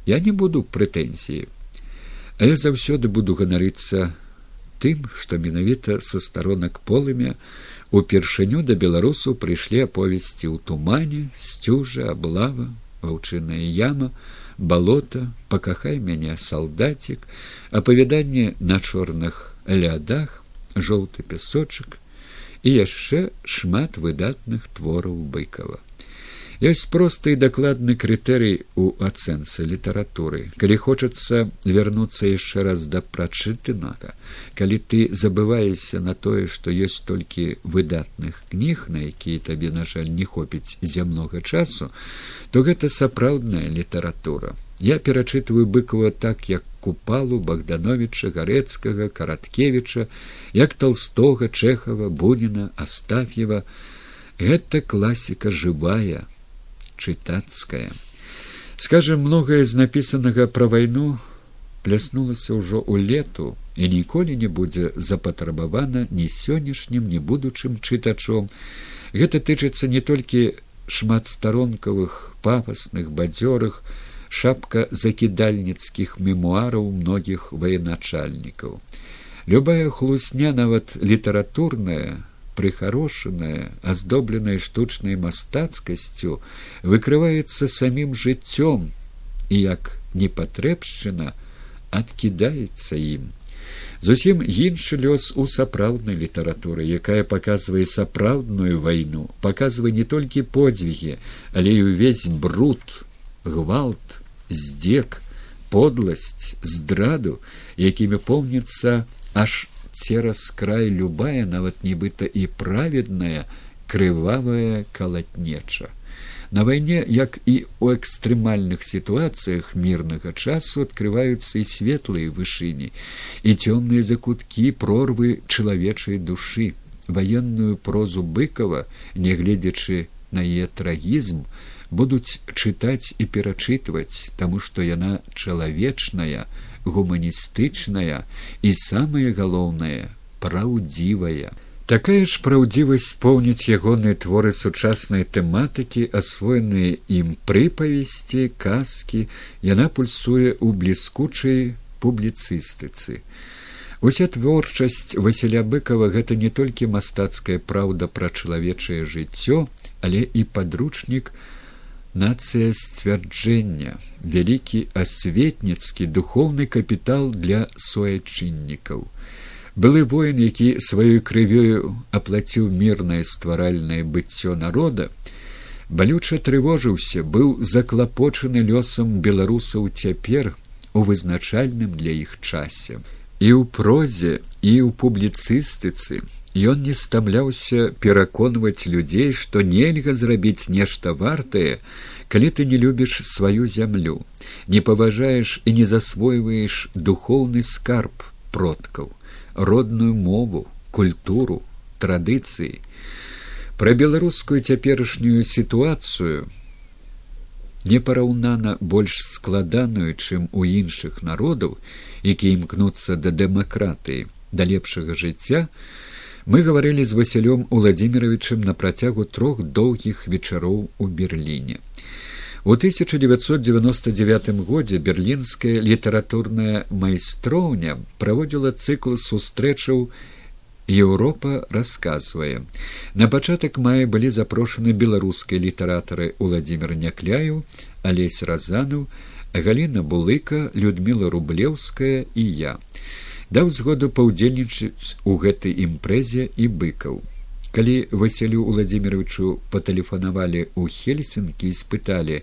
Я не буду прэтэнзіі. Але заўсёды буду ганарыцца тым што менавіта са старонак полымя упершыню да беларусу прыйшлі аповесці ў тумане сцюжа аблава ваўчыная яма балота пакахай мяне салдацік апавяданне на чорных лядах жоўты пясочак і яшчэ шмат выдатных твораў быкова ёсць просты і дакладны крытэрый у ацэнцы літаратуры калі хочацца вярнуцца яшчэ раз да прачытанага калі ты забываешся на тое што ёсць толькі выдатных кніг на якія табе на жаль не хопіць зямнога часу то гэта сапраўдная літаратура я перачытваю быкова так як купалу богдановича гарэцкага караткевича як толстога чэхава буніна астаф'ева гэта класіка жывая чытацкая. Скажем, многае з напісанага пра вайну пляснулася ўжо ў лету і ніколі не будзе запатрабавана ні сённяшнім, ні будучым чытачом. Гэта тычыцца не толькі шматстаронкавых пафасных бадзёрых, шапка закідальніцкіх мемуараў многіх военачальнікаў. Любая хлусня нават літаратурная, прыхарошаная, аздобленая штучнай мастацкасцю, выкрываецца самім жыццём і як непатрэбшчына адкідаецца ім. Зусім іншы лёс у сапраўднай літаратуры, якая паказвае сапраўдную вайну, паказвае не толькі подзвігі, але і ўвесь бруд, гвалт, здзек, подласць, здраду, якімі помніцца аж цераз край любая нават нібыта і праведная крывавая калатнеча. На вайне як і у экстрэмальных сітуацыях мірнага часу открываюцца і светлыя вышыні і цёмныя закуткі прорвы чалавечай душы. Ваенную прозу быкова нягледзячы на яе трагізм будуць чытаць і перачытваць таму што яна чалавечная гуманістычная і самае галоўнае праўдзівая. Такая ж праўдзівасць поўніць ягоныя творы сучаснай тэматыкі, асвоеныя ім прыпавесці, казкі, яна пульсуе ў бліскучай публіцыстыцы. Уся творчасць Васіля быкова гэта не толькі мастацкая праўда пра чалавечае жыццё, але і падручнік, нацыя сцвярджэння вялікі асветніцкі духоўны капітал для суайчыннікаў. Былы воін які сваёй крывёю аплаціў мірнае стваральнае быццё народа балюча трывожыўся быў заклапочаны лёсам беларусаў цяпер у вызначальным для іх часе і ў прозе і ў публіцыстыцы Ён не стамляўся пераконваць людзей, што нельга зрабіць нешта вартае, калі ты не любіш сваю зямлю, не паважаеш і не засвойваеш духоўны скарб продкаў, родную мову, культуру, традыцыі. Пра беларускую цяперашнюю сітуацыю непараўнана больш складаную, чым у іншых народаў, якія імкнуцца да дэмакратыі, да лепшага жыцця, мы гаварылі з васілём владимировичем на працягу трох доўгіх вечароў у берліне. У 1999 годзе берлінская літаратурная майстроўня праводзіла цыкл сустрэчаў еўропа расказвае на пачатак мая былі запрошаны беларускія літаратары владимир някляю алесь разанов галина булыка людмила рублеўская і я даў згоду паўдзельнічаць у гэтай імпрэзе і быкаў. Калі Васілю Владимировичу патэлефанавалі ў Хельсінкі і спыталі,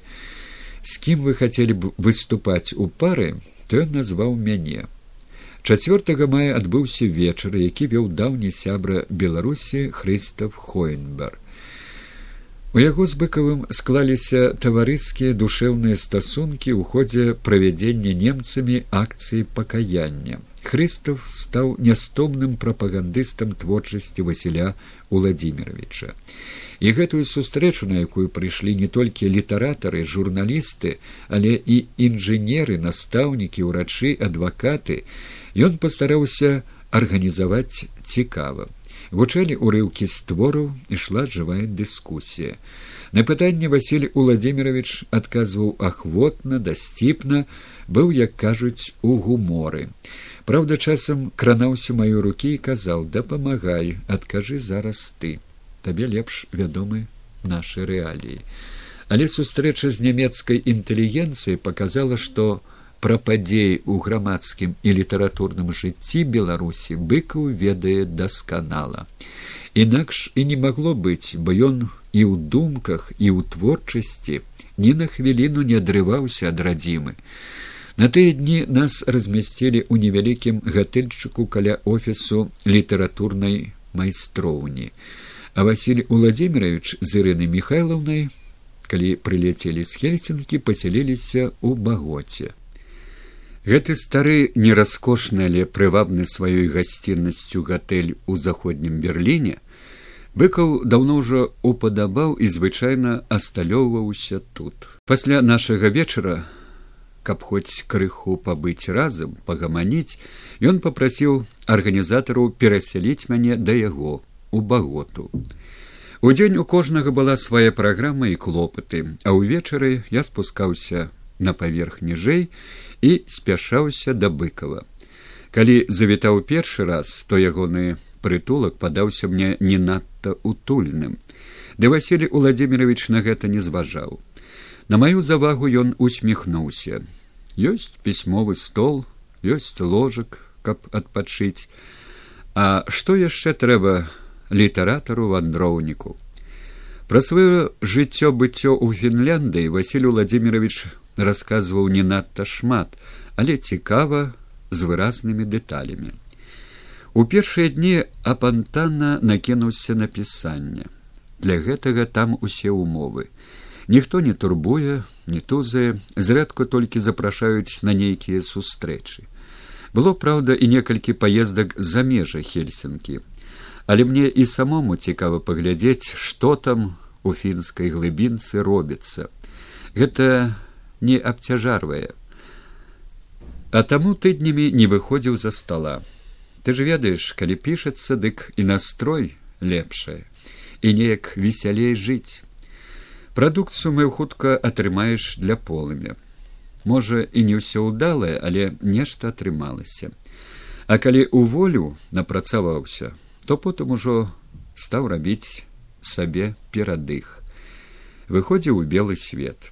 з кім вы хацелі б выступаць у пары, то ён назваў мяне. 4 мая адбыўся вечар, які вёў даўні сябра беларусі Хрыстав Хоенберг. У яго з быкавым склаліся таварыскія душэўныя стасункі ў ходзе правядзення немцамі акцыі пакаяння. Хрыстов стаў нястомным прапагандыстам творчасці Васіля Владимировича. І гэтую сустрэчу, на якую прыйшлі не толькі літаратары, журналісты, але і інжынеры, настаўнікі, урачы, адвакаты, ён пастараўся арганізаваць цікава гучалі ўрыўкі з твораў ішла жывая дыскусія. На пытанне василь владимирович адказваў ахвотна дасціпна быў як кажуць у гуморы. Праўда часам кранаўся маю рукі і казаў дапамагай адкажы зараз ты табе лепш вядомы нашы рэаліі але сустрэча з нямецкай інтэлігенцыяй показала што пра падзеі ў грамадскім і літаратурным жыцці беларусі быкаў ведае дасканала. Інакш і не магло быць бо ён і ў думках і ў творчасці ні на хвіліну не адрываўся ад радзімы. На тыя дні нас размясцілі ў невялікім гатэльчыку каля офісу літаратурнай майстроўні. А василь владимирович з ірынай михайлаўнай калі прылецелі з хельсінкі пасяліліся ў багоце гэты стары нераскошны але прывабны сваёй гасціннасцю гатэль у заходнім берліне быкаў даўно ўжо упадабаў і звычайна асталёўваўся тут. Пасля нашага вечара каб хоць крыху пабыць разам пагаманіць ён попрасіў арганізатару перасяліць мяне да яго у баготу. Удзень у кожнага была свая праграма і клопаты, а ўвечары я спускаўся на паверх ніжэй і спяшаўся да быкава. Калі завітаў першы раз, то ягоны прытулак падаўся мне не надта утульным. Ды Васілі Владимирович на гэта не зважаў. На маю завагу ён усміхнуўся. Ёсць пісьмовы стол, ёсць ложак, каб адпачыць. А што яшчэ трэба літаратару вандроўніку. Пра сваё жыццё быццё ў Фінляндыі Васіль Владимирович расказваў не надта шмат, але цікава з выразнымі дэталямі. У першыя дні апантана накінуўся напісання. Для гэтага там усе ўмовы. Ніхто не турбуе, не тузае, зрэдку толькі запрашаюць на нейкія сустрэчы. Было праўда і некалькі паездак за межа хельсінкі але мне і самому цікава паглядзець што там у фінскай глыбінцы робіцца гэта не абцяжарвае а таму тыднямі не выходзіў за стола. Ты ж ведаеш калі пішацца дык і настрой лепшае і неяк весялей жыць прадукцыю мою хутка атрымаеш для полымя. Можа і не ўсё ўдалае але нешта атрымалася. А калі ў волю напрацаваўся то потым ужо стаў рабіць сабе перадых. Выходзіў у белы свет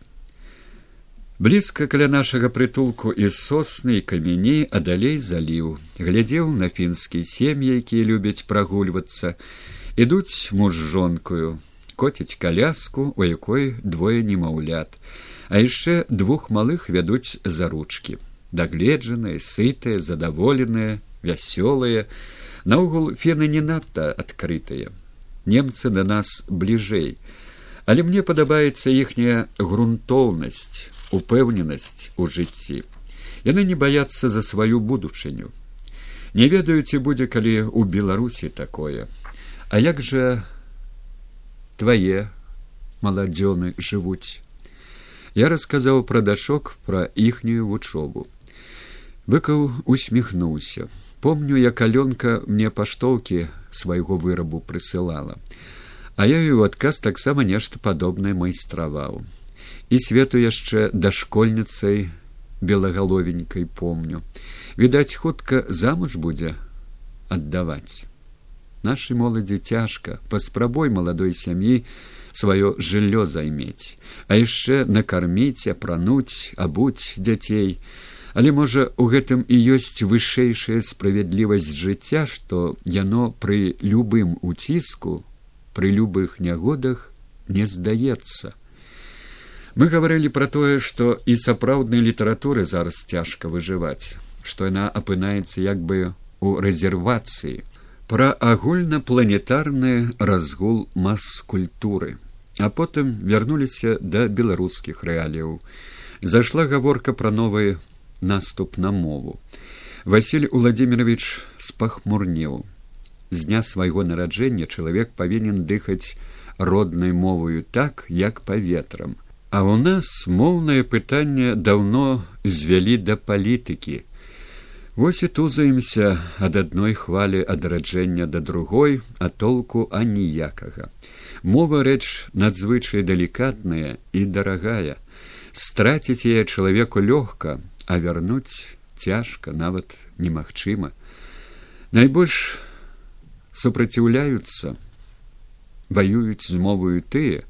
блізка каля нашага прытулку і сосны і камяні а далей заліў. Глядзеў на фінскія сем'і якія любяць прагульвацца. Ідуць муж жонкую коціць каляску у якой двое немаўлят. А яшчэ двух малых вядуць за ручкі. Дагледжаныя сытыя задаволеныя вясёлыя. Наогул фены не надта адкрытыя. Немцы да нас бліжэй. Але мне падабаецца іхняя грунтоўнасць упэўненасць у жыцці. Яны не баяцца за сваю будучыню. Не ведаю ці будзе калі у беларусі такое. А як жа твае маладзёны жывуць? Я расказаў пра дачок пра іхнюю вучобу. Быкаў усміхнуўся. Помню як алёнка мне паштоўкі свайго вырабу прысылала а я і ў адказ таксама нешта падобнае майстраваў і свету яшчэ дашкольніцай белагаловенькай помню. Відаць хутка замуж будзе аддаваць. Нашай моладзі цяжка паспрабой маладой сям'і сваё жыллё займець. А яшчэ накарміць апрануць абуць дзяцей. Але можа у гэтым і ёсць вышэйшая справядлівасць жыцця што яно пры любым уціску пры любых нягодах не здаецца мы гаварылі пра тое што і сапраўднай літаратуры зараз цяжка выжываць што яна апынаецца як бы у рэзервацыі пра агульнапланетарны разгул мас-культуры а потым вярнуліся да беларускіх рэаліяў зайшла гаворка пра новыя наступ на мову. Васіль Владимирович спахмурнеў. З дня свайго нараджэння чалавек павінен дыхаць роднай моваю так, як паветрам. А ў нас моўнае пытанне даўно звялі да палітыкі. Вось і тузаемся ад адной хвалі адраджэння да другой, а толку аніякага. Мова рэч надзвычай далікатная і дарагая. Страціць яе чалавеку лёгка, а вярнуць цяжка нават немагчыма найбольш супраціўляюцца ваююць з моваю тыя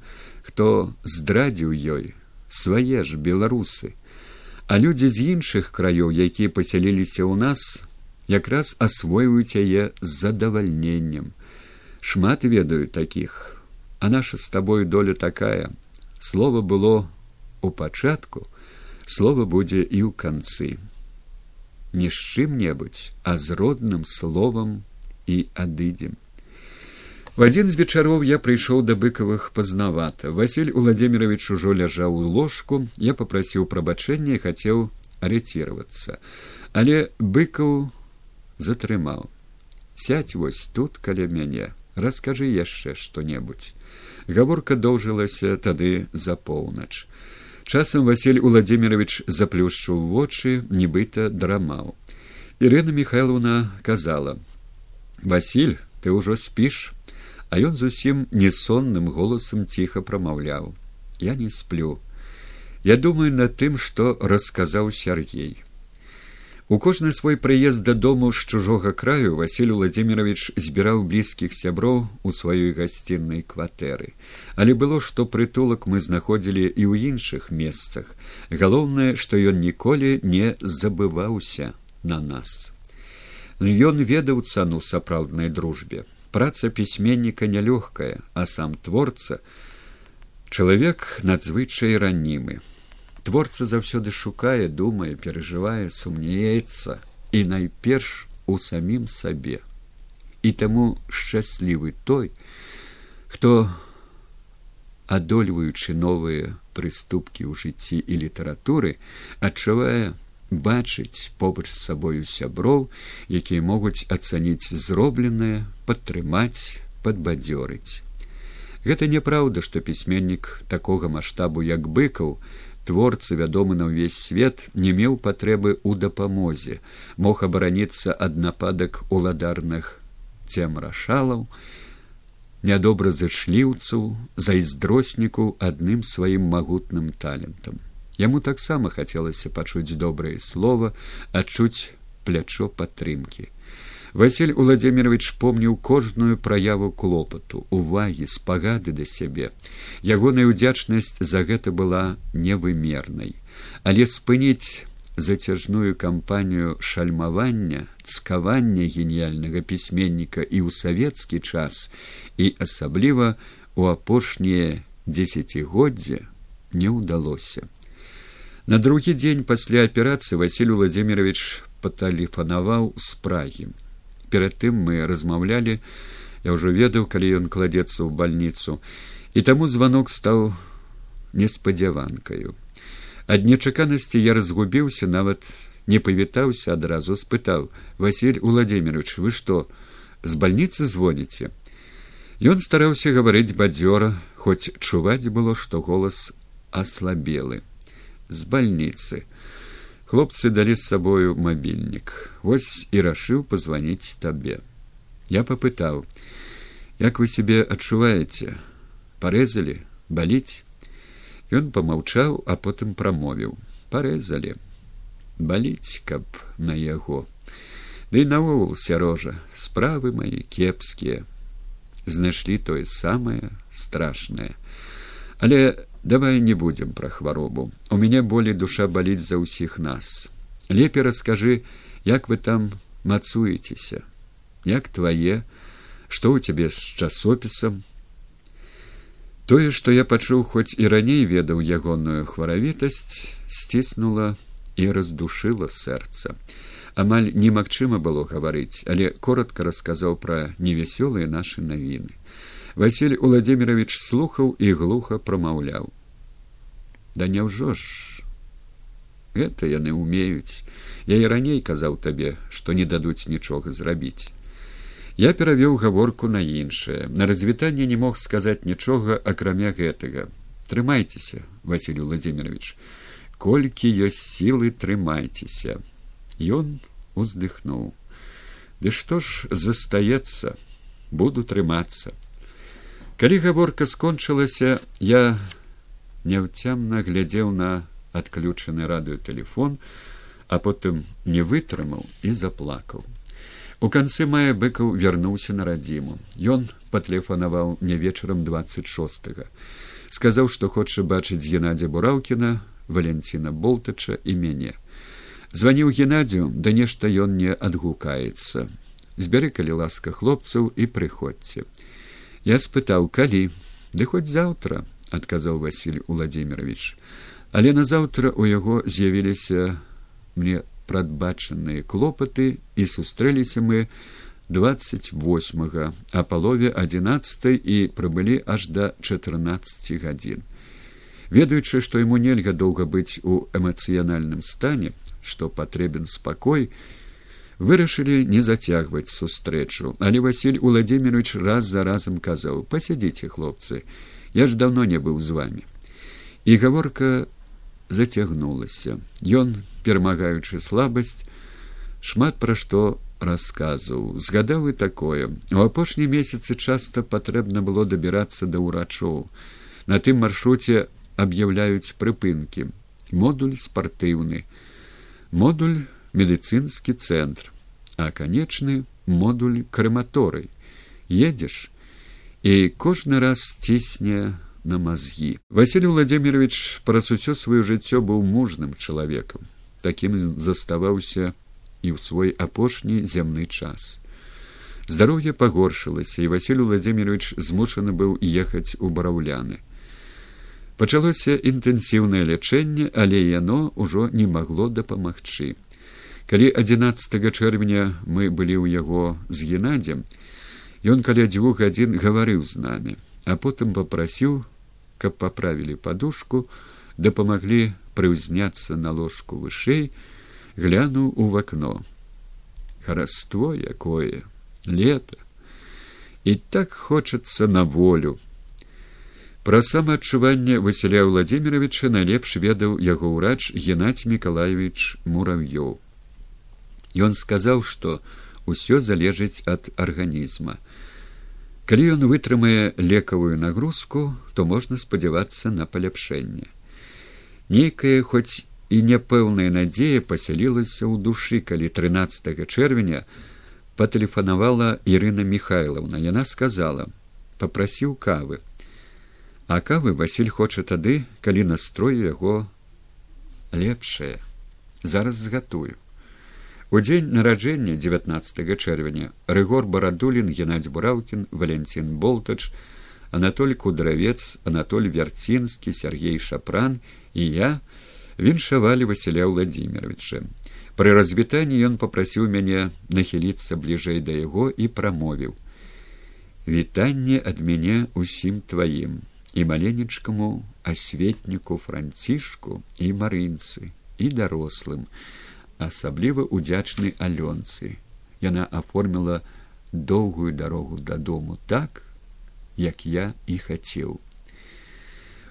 хто здрадзіў ёй свае ж беларусы А людзі з іншых краёў, якія пасяліліся ў нас, якраз асвойваюць яе з задавальненнем. Шмат ведаю такіх, а наша з табою доля такая. Слова было у пачатку, слова будзе і ў канцы. Не з чым-небудзь, а з родным словам і адыдзем. В адзін з вечароў я прыйшоў да быкавых пазнавата. Васіль Уладзімірович ужо ляжаў у ложку, я попрасіў прабачэння і хацеў арэціравацца. Але быкаў затрымаў. Сядь вось тут каля мяне, раскажы яшчэ што-небудзь. Гаворка доўжылася тады за поўнач. Часам Васіль Уладзімірович заплюшчыў вочы, нібыта драмаў. Ірына Михайловна казала: « Васіль, ты ўжо спіш, а ён зусім несонным голасам ціха прамаўляў. Я не сплю. Я думаю над тым што расказаў сяргей у кожны свой прыезд дадому з чужога краю василь владимирович збіраў блізкіх сяброў у сваёй гасціннай кватэры. Але было што прытулак мы знаходзілі і ў іншых месцах. Галоўнае што ён ніколі не забываўся на нас. Ён ведаў цану сапраўднай дружбе праца пісьменніка нялёгкая, а сам творца чалавек надзвычай ранімы. Творца заўсёды шукае, думае, перажывае, сумнеецца і найперш у самім сабе. І таму шчаслівы той, хто адольваючы новыя прыступкі ў жыцці і літаратуры, адчувае, бачыць побач з сабою сяброў, якія могуць ацаніць зробленае, падтрымаць, падбадзёрыць. Гэта няпраўда, што пісьменнік такога маштабу, як быкаў, творцы вядомы на ўвесь свет не меў патрэбы ў дапамозе, мог абараніцца ад нападак уладарных цемрашалаў, нядобразышліўцаў, зайздроснікаў адным сваім магутным талентам. Яму таксама хацелася пачуць добрае слово, адчуць плячо падтрымкі. Васіль Уладзімирович помніў кожную праяву клопату, увагі, спагады да сябе. Ягоная ўдзячнасць за гэта была невымернай, але спыніць зацяжную кампанію шальмавання, цкавання геніяльнага пісьменніка і ў савецкі час і асабліва у апошнія дзесяцігоддзя не ўдалося. На другі дзень пасля аперацыі Васіль Владимирович патэлефанаваў з прагі. Перад тым мы размаўлялі, я ўжо ведаў, калі ён кладзецца ў бальніцу, і таму званок стаў неспадзяванкаю. Ад нечаканасці я разгубіўся, нават не павітаўся адразу спытаў: Васіль Владимирович, вы што, з бальніцы звоніце? Ён стараўся гаварыць бадзёра, хоць чуваць было, што голас аслабелы з бальніцы. Хлопцы далі з сабою мабільнік. Вось і рашыў пазваніць табе. Я папытаў: « Як вы сябе адчуваеце, парэзалі, баліць. Ён помаўчаў, а потым прамовіў: парэзалі, баліць, каб на яго. Ды да наогул сярожа, справы мае кепскія, знайшлі тое самае страшнае. Але давай не будем пра хваробу у мяне болей душа баліць за ўсіх нас. Лепей раскажы як вы там мацуецеся як твае? Што ў цябе з часопісам тое што я пачуў хоць і раней ведаў ягоную хваравітасць сціснула і раздушыла сэрца. Амаль немагчыма было гаварыць але коротко расказаў пра невясёлыя нашы навіны Васіль Уладзімірович слухаў і глуха прамаўляў. Да няўжо ж гэта яны умеюць. Я і раней казаў табе, што не дадуць нічога зрабіць. Я перавёў гаворку на іншае. На развітанне не мог сказаць нічога акрамя гэтага. Трымайцеся, Васіль Владимирович, колькі ёсць сілы трымайцеся. Ён уздыхнуў. Ды што ж застаецца, буду трымацца. Калі гаворка скончылася, я няўцямна глядзеў на адключаны радыётэлефон, а потым не вытрымаў і заплакаў. У канцы мая быкаў вярнуўся на радзіму. Ён патэлефанаваў мне вечарам 26. сказаў, што хоча бачыць геннадзя бураўкіна, валенціна болтача і мяне званіў геннадзю да нешта ён не адгукаецца збяры калі ласка хлопцаў і прыходзьце я спытаў калі. Ды хоць заўтра адказаў василь владимирович але назаўтра у яго з'явіліся мне прадбачаныя клопаты і сустрэліся мы двадцать восьмага а палове адзінаццатай і прыбылі аж да чатырнаццаці гадзін. Ведаючы што яму нельга доўга быць у эмацыянальным стане што патрэбен спакой вырашылі не зацягваць сустрэчу. Але василь владимирович раз за разам казаў пасядзіце хлопцы я ж давно не быў з вами і гаворка зацягнулася. Ён перамагаючы слабасць шмат пра што расказаў згадаў і такое. У апошнія месяцы часта патрэбна было дабірацца да ўрачоў. На тым маршруце аб'яўляюць прыпынкі. Модуль спартыўны. Модуль медыцынскі цэнтр а канечны модуль крэматорый едзеш і кожны раз сцісне на мазгі василий владимирович усё сваё жыццё быў мужным чалавекам такім заставаўся і ў свой апошні зямны час. Здароўе пагоршылася і василий владимирович змушаны быў ехаць у бараўляны пачалося інтэнсіўнае лячэнне але яно ўжо не магло дапамагчы калі адзінаццатого чэрвеня мы былі ў яго з геннадзем ён каля дзвюх гадзін гаварыў з намі а потым папрасіў каб паправілі падушку дапамаглі прыўзняцца на ложку вышэй глянуў у вакно. Хараство якое лето і так хочацца на волю! Пра самаадчуванне василя владимировича найлепш ведаў яго ўрач геннадь миколаевич мурав'ёў Ён сказаў, што ўсё залежыць ад арганізма. Калі ён вытрымае лекавую нагрузку, то можна спадзявацца на паляпшэнне. Нейкая хоць і няпэўная надзея пасялілася ў душы, калі 13 чэрвеня патэлефанавала Ірына Михайловна. Яна сказала: попрасіў кавы. А кавы Васіль хоча тады, калі настрой яго лепшае. Зараз згатую. У дзень нараджэння 19 чэрвеня рыгор барадулін геннадзь бураўкін валянцін болтач анатоль кудравец анатоль вярцінскі сергей шапран і я віншавалі василя владимировича пры развітанні ён попрасіў мяне нахіліцца бліжэй да яго і прамовіў. Вітанне ад мяне усім тваім і маленечкаму асветніку францішку і марынцы і дарослым асабліва удзячны алёнцы. Яна аформіла доўгую дарогу дадому так як я і хацеў.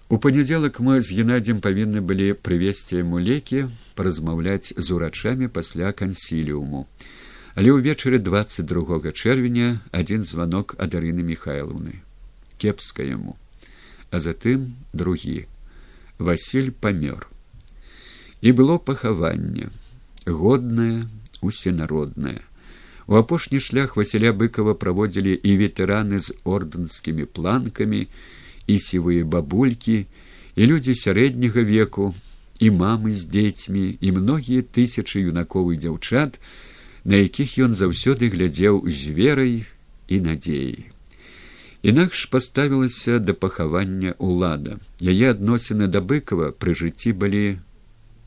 У панядзелак мы з геннадзем павінны былі прывесці яму лекі паразмаўляць з урачамі пасля кансіліуму. Але ўвечары двадцать другога чэрвеня адзін званок ад арыны михайловны кепска яму. А затым другі. Василь памёр. І было пахаванне годная усенародная. У апошні шлях василя быкова праводзілі і ветэраны з ордэнскімі планкамі і сівыя бабулькі і людзі сярэдняга веку і мамы з дзецьмі і многія тысячы юнаковых дзяўчат на якіх ён заўсёды глядзеў з верай і надзеяй. Інакш паставілася да пахавання ўлада. Яе адносіны да быкова пры жыцці былі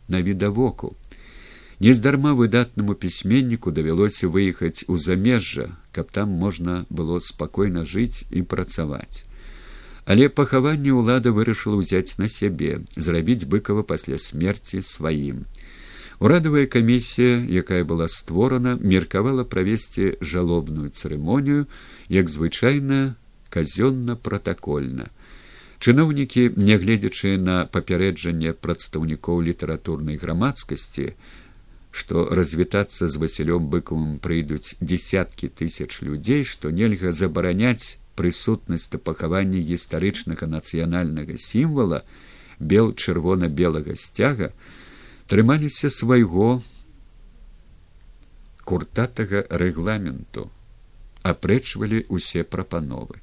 навідавоку Нездарма выдатнаму пісьменніку давялося выехаць у замежжа, каб там можна было спакойна жыць і працаваць. Але пахаванне ўлада вырашыла ўзяць на сябе, зрабіць быкава пасля смерці сваім. Урадавая камісія, якая была створана, меркавала правесці жалобную цырымонію, як звычайна казённа пратакольна. Чыноўнікі, нягледзячы на папярэджанне прадстаўнікоў літаратурнай грамадскасці, што развітацца з васілём быкавым прыйдуць десяткі тысяч людзей што нельга забараняць прысутнасць да пахавання гістарычнага нацыянальнага сімвала бел чырвона белага сцяга трымаліся свайго куртатага рэгламенту апрэчвалі усе прапановы.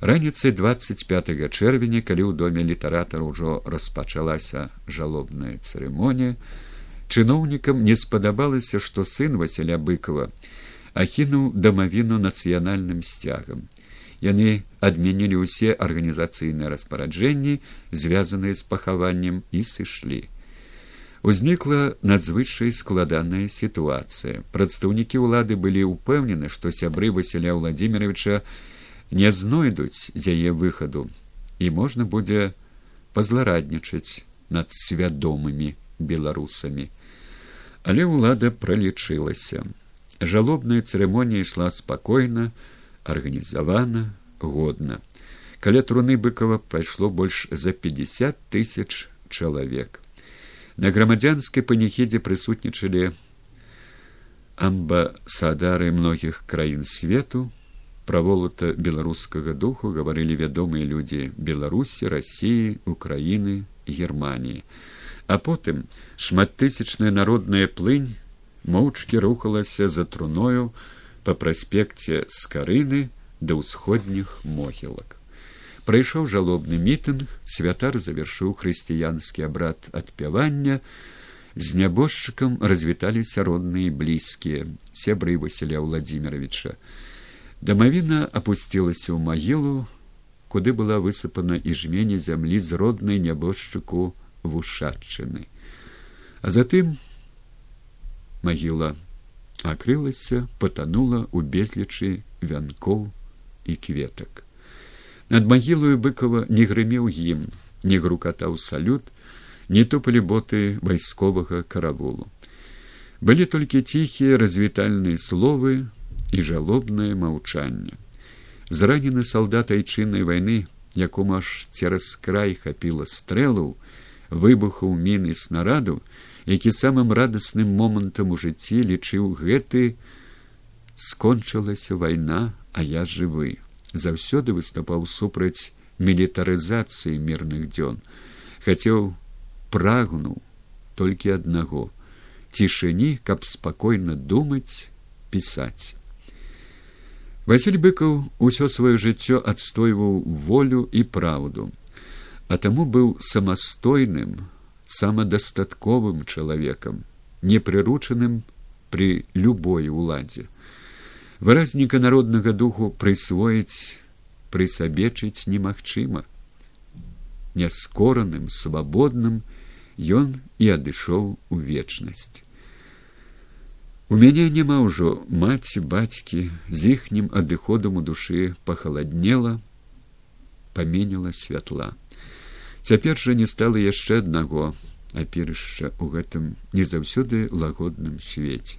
Раніцай 25 чэрвеня калі ў доме літаратара ўжо распачалася жалобная цырымонія чыноўнікам не спадабалася што сын васяля быкова ахінуў дамавіну нацыянальным сцягам. Яны адмянілі ўсе арганізацыйныя распараджэнні звязаныя з пахаваннем і сышлі. Узнікла надзвычай складаная сітуацыя. Прадстаўнікі ўлады былі ўпэўнены што сябры васяля владимировича не знойдуць з яе выхаду і можна будзе пазлараднічаць над свядомымі беларусамі але ўлада пралічылася. Жалобная цырымонія ішла спакойна арганізавана годна. Каля труны быкова пайшло больш за пятьдесят тысяч чалавек. На грамадзянскай паніхідзе прысутнічалі амбасадары многіх краін свету. Праволата беларускага духу гаварылі вядомыя людзі беларусі рассіі украіны германії а потым шматтысячная народная плынь моўчкі рухалася за труною па праспекце з карыны да ўсходніх могілак. Прайшоў жалобны мітынг святар завяршыў хрысціянскі абрад адпявання з нябожчыкам развіталіся родныя блізкія сябры василя владимировича Дамавіна опусцілася ў магілу, куды была высыпана і жмене зямлі з роднай нябожчыку вушадчыны. А затым магіла акрылася, патанула ў безлічы вянкоў і кветак. Над магілою быкова не грымеў гімн, не грукатаў салют, не тупалі боты вайсковага каравулу. Былі толькі ціхія развітальныя словы, і жалобнае маўчанне. Зранены салдат айчыннай вайны, якому аж цераз край хапіла стрэлаў, выбухаў міны снараду, які самым радасным момантам у жыцці лічыў гэты скончылася вайна, а я жывы. Заўсёды выступаў супраць мілітарызацыі мірных дзён, хацеў прагнуў толькі аднаго цішыні, каб спакойна думаць, пісаць. Васіль быкаў усё сваё жыццё адстойваў волю і праўду, а таму быў самастойным, самадастатковым чалавекам, непрыручаным пры любой уладзе. Выразніка народнага духу прысвоіць прысабечыць немагчыма. Няскораным, свабодным ён і адышоў у вечнасць. У мяне няма ўжо маці бацькі з іхнім адыходам у душы пахаладнела паменіла святла цяпер жа не стала яшчэ аднаго аперышча ў гэтым не заўсёды лагодным свеце.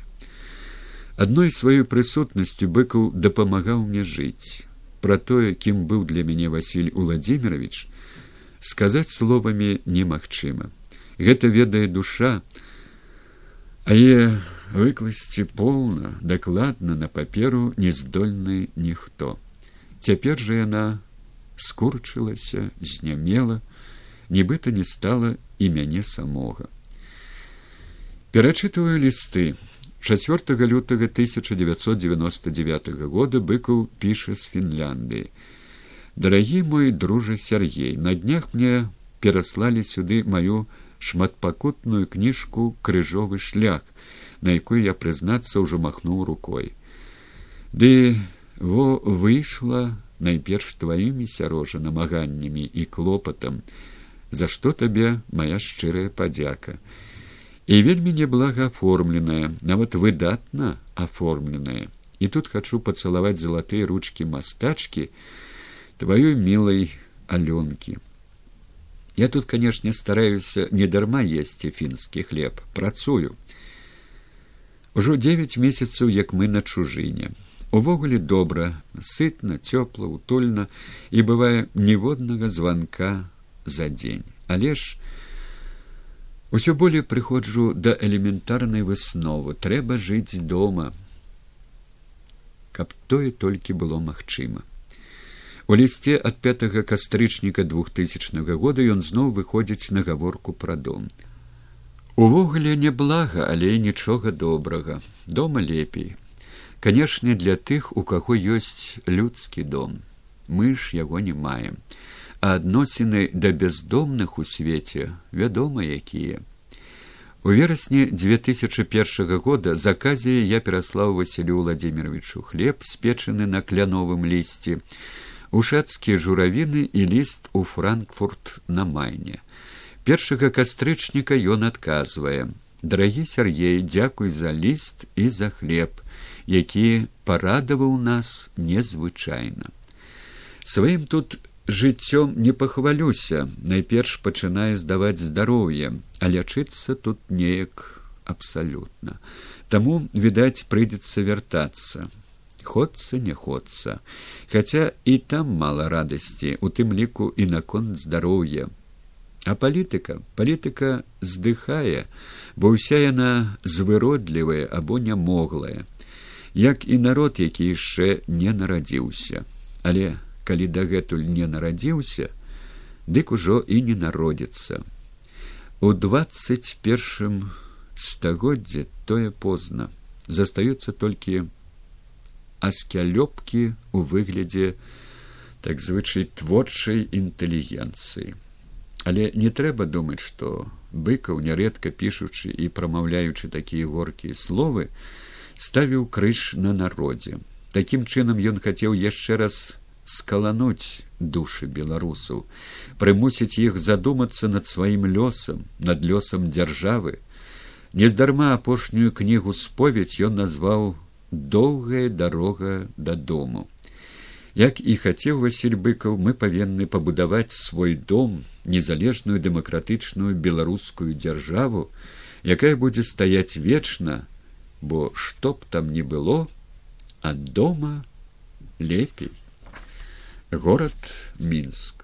Адной сваёй прысутнасцю быкаў дапамагаў мне жыць. Пра тое кім быў для мяне василь владимирович сказаць словамі немагчыма. Гэта ведае душа а е выкласці поўна дакладна на паперу нездольны ніхто. Цяпер жа яна скурчылася знямела нібыта не стала і мяне самога. Перачытываю лісты. Четвертого лютага тысяча девятьсот девяносто девятого года быкаў піша з фінляндыі. Дарагі мой дружа сергей на днях мне пераслалі сюды маю шматпакутную кніжку крыжовы шлях на якую я прызнацца ўжо махнуў рукой. Ды во выйшла найперш тваімі сярожа намаганнямі і клопатам за што табе моя шчырая падзяка? І вельмі неблага аформленая нават выдатна аформленая. І тут хачу пацалаваць залатыя ручки мастачки тваёй мілай алёнкі я тут канешне стараюся не дарма есці фінскі хлеб працую Ужо девять месяцаў як мы на чужыне. Увогуле добра сытна цёпла утульна і бывае ніводнага званка за дзень. Але ж усё болей прыходжу да элементарнай высновы. Трэба жыць дома каб тое толькі было магчыма. У лісце ад пятага кастрычніка двухтысячнага года ён зноў выходзіць на гаворку пра дом. Увогуле неблага, але нічога добрага, дома лепей. Канешне, для тых, у каго ёсць людскі дом. мы ж яго не маем а адносіны да бяздомных у свеце вядома якія. У верасні 2001 года заказе я пераслаў василю владимировичу хлеб спечаны на кляновым лісці ушацкія журавіны і ліст у франкфурт на майне. Першага кастрычніка ён адказвае дарагі сяргей дзякуй за ліст і за хлеб які парадаваў нас незвычайна. Сваім тут жыццём не пахвалюся. Найперш пачынае здаваць здароўе а лячыцца тут неяк абсалютна. Таму відаць прыйдзецца вяртацца. Ходцца не ходцца хаця і там мала радасці у тым ліку і наконт здароўя. А палітыка палітыка здыхае бо ўся яна звыродлівая або нямоглая. Як і народ які яшчэ не нарадзіўся. Але калі дагэтуль не нарадзіўся, дык ужо і не народзіцца. У двадцать першым стагоддзе тое позна застаюцца толькі аскялёбкі ў выглядзе так звычай творчай інтэлігенцыі. Але не трэба думаць, што быкаў нярэдка пішучы і прамаўляючы такія горкія словы, ставіў крыж на народзе. Такім чынам ён хацеў яшчэ раз скалануць душы беларусаў прымусіць іх задумацца над сваім лёсам над лёсам дзяржавы. Нездарма апошнюю кнігу споведь ён назваў доўгая дарога дадому як і хацеў василь быкаў мы павінны пабудаваць свой дом незалежную дэмакратычную беларускую дзяржаву якая будзе стаяць вечна бо што б там не было ад дома лепей город минск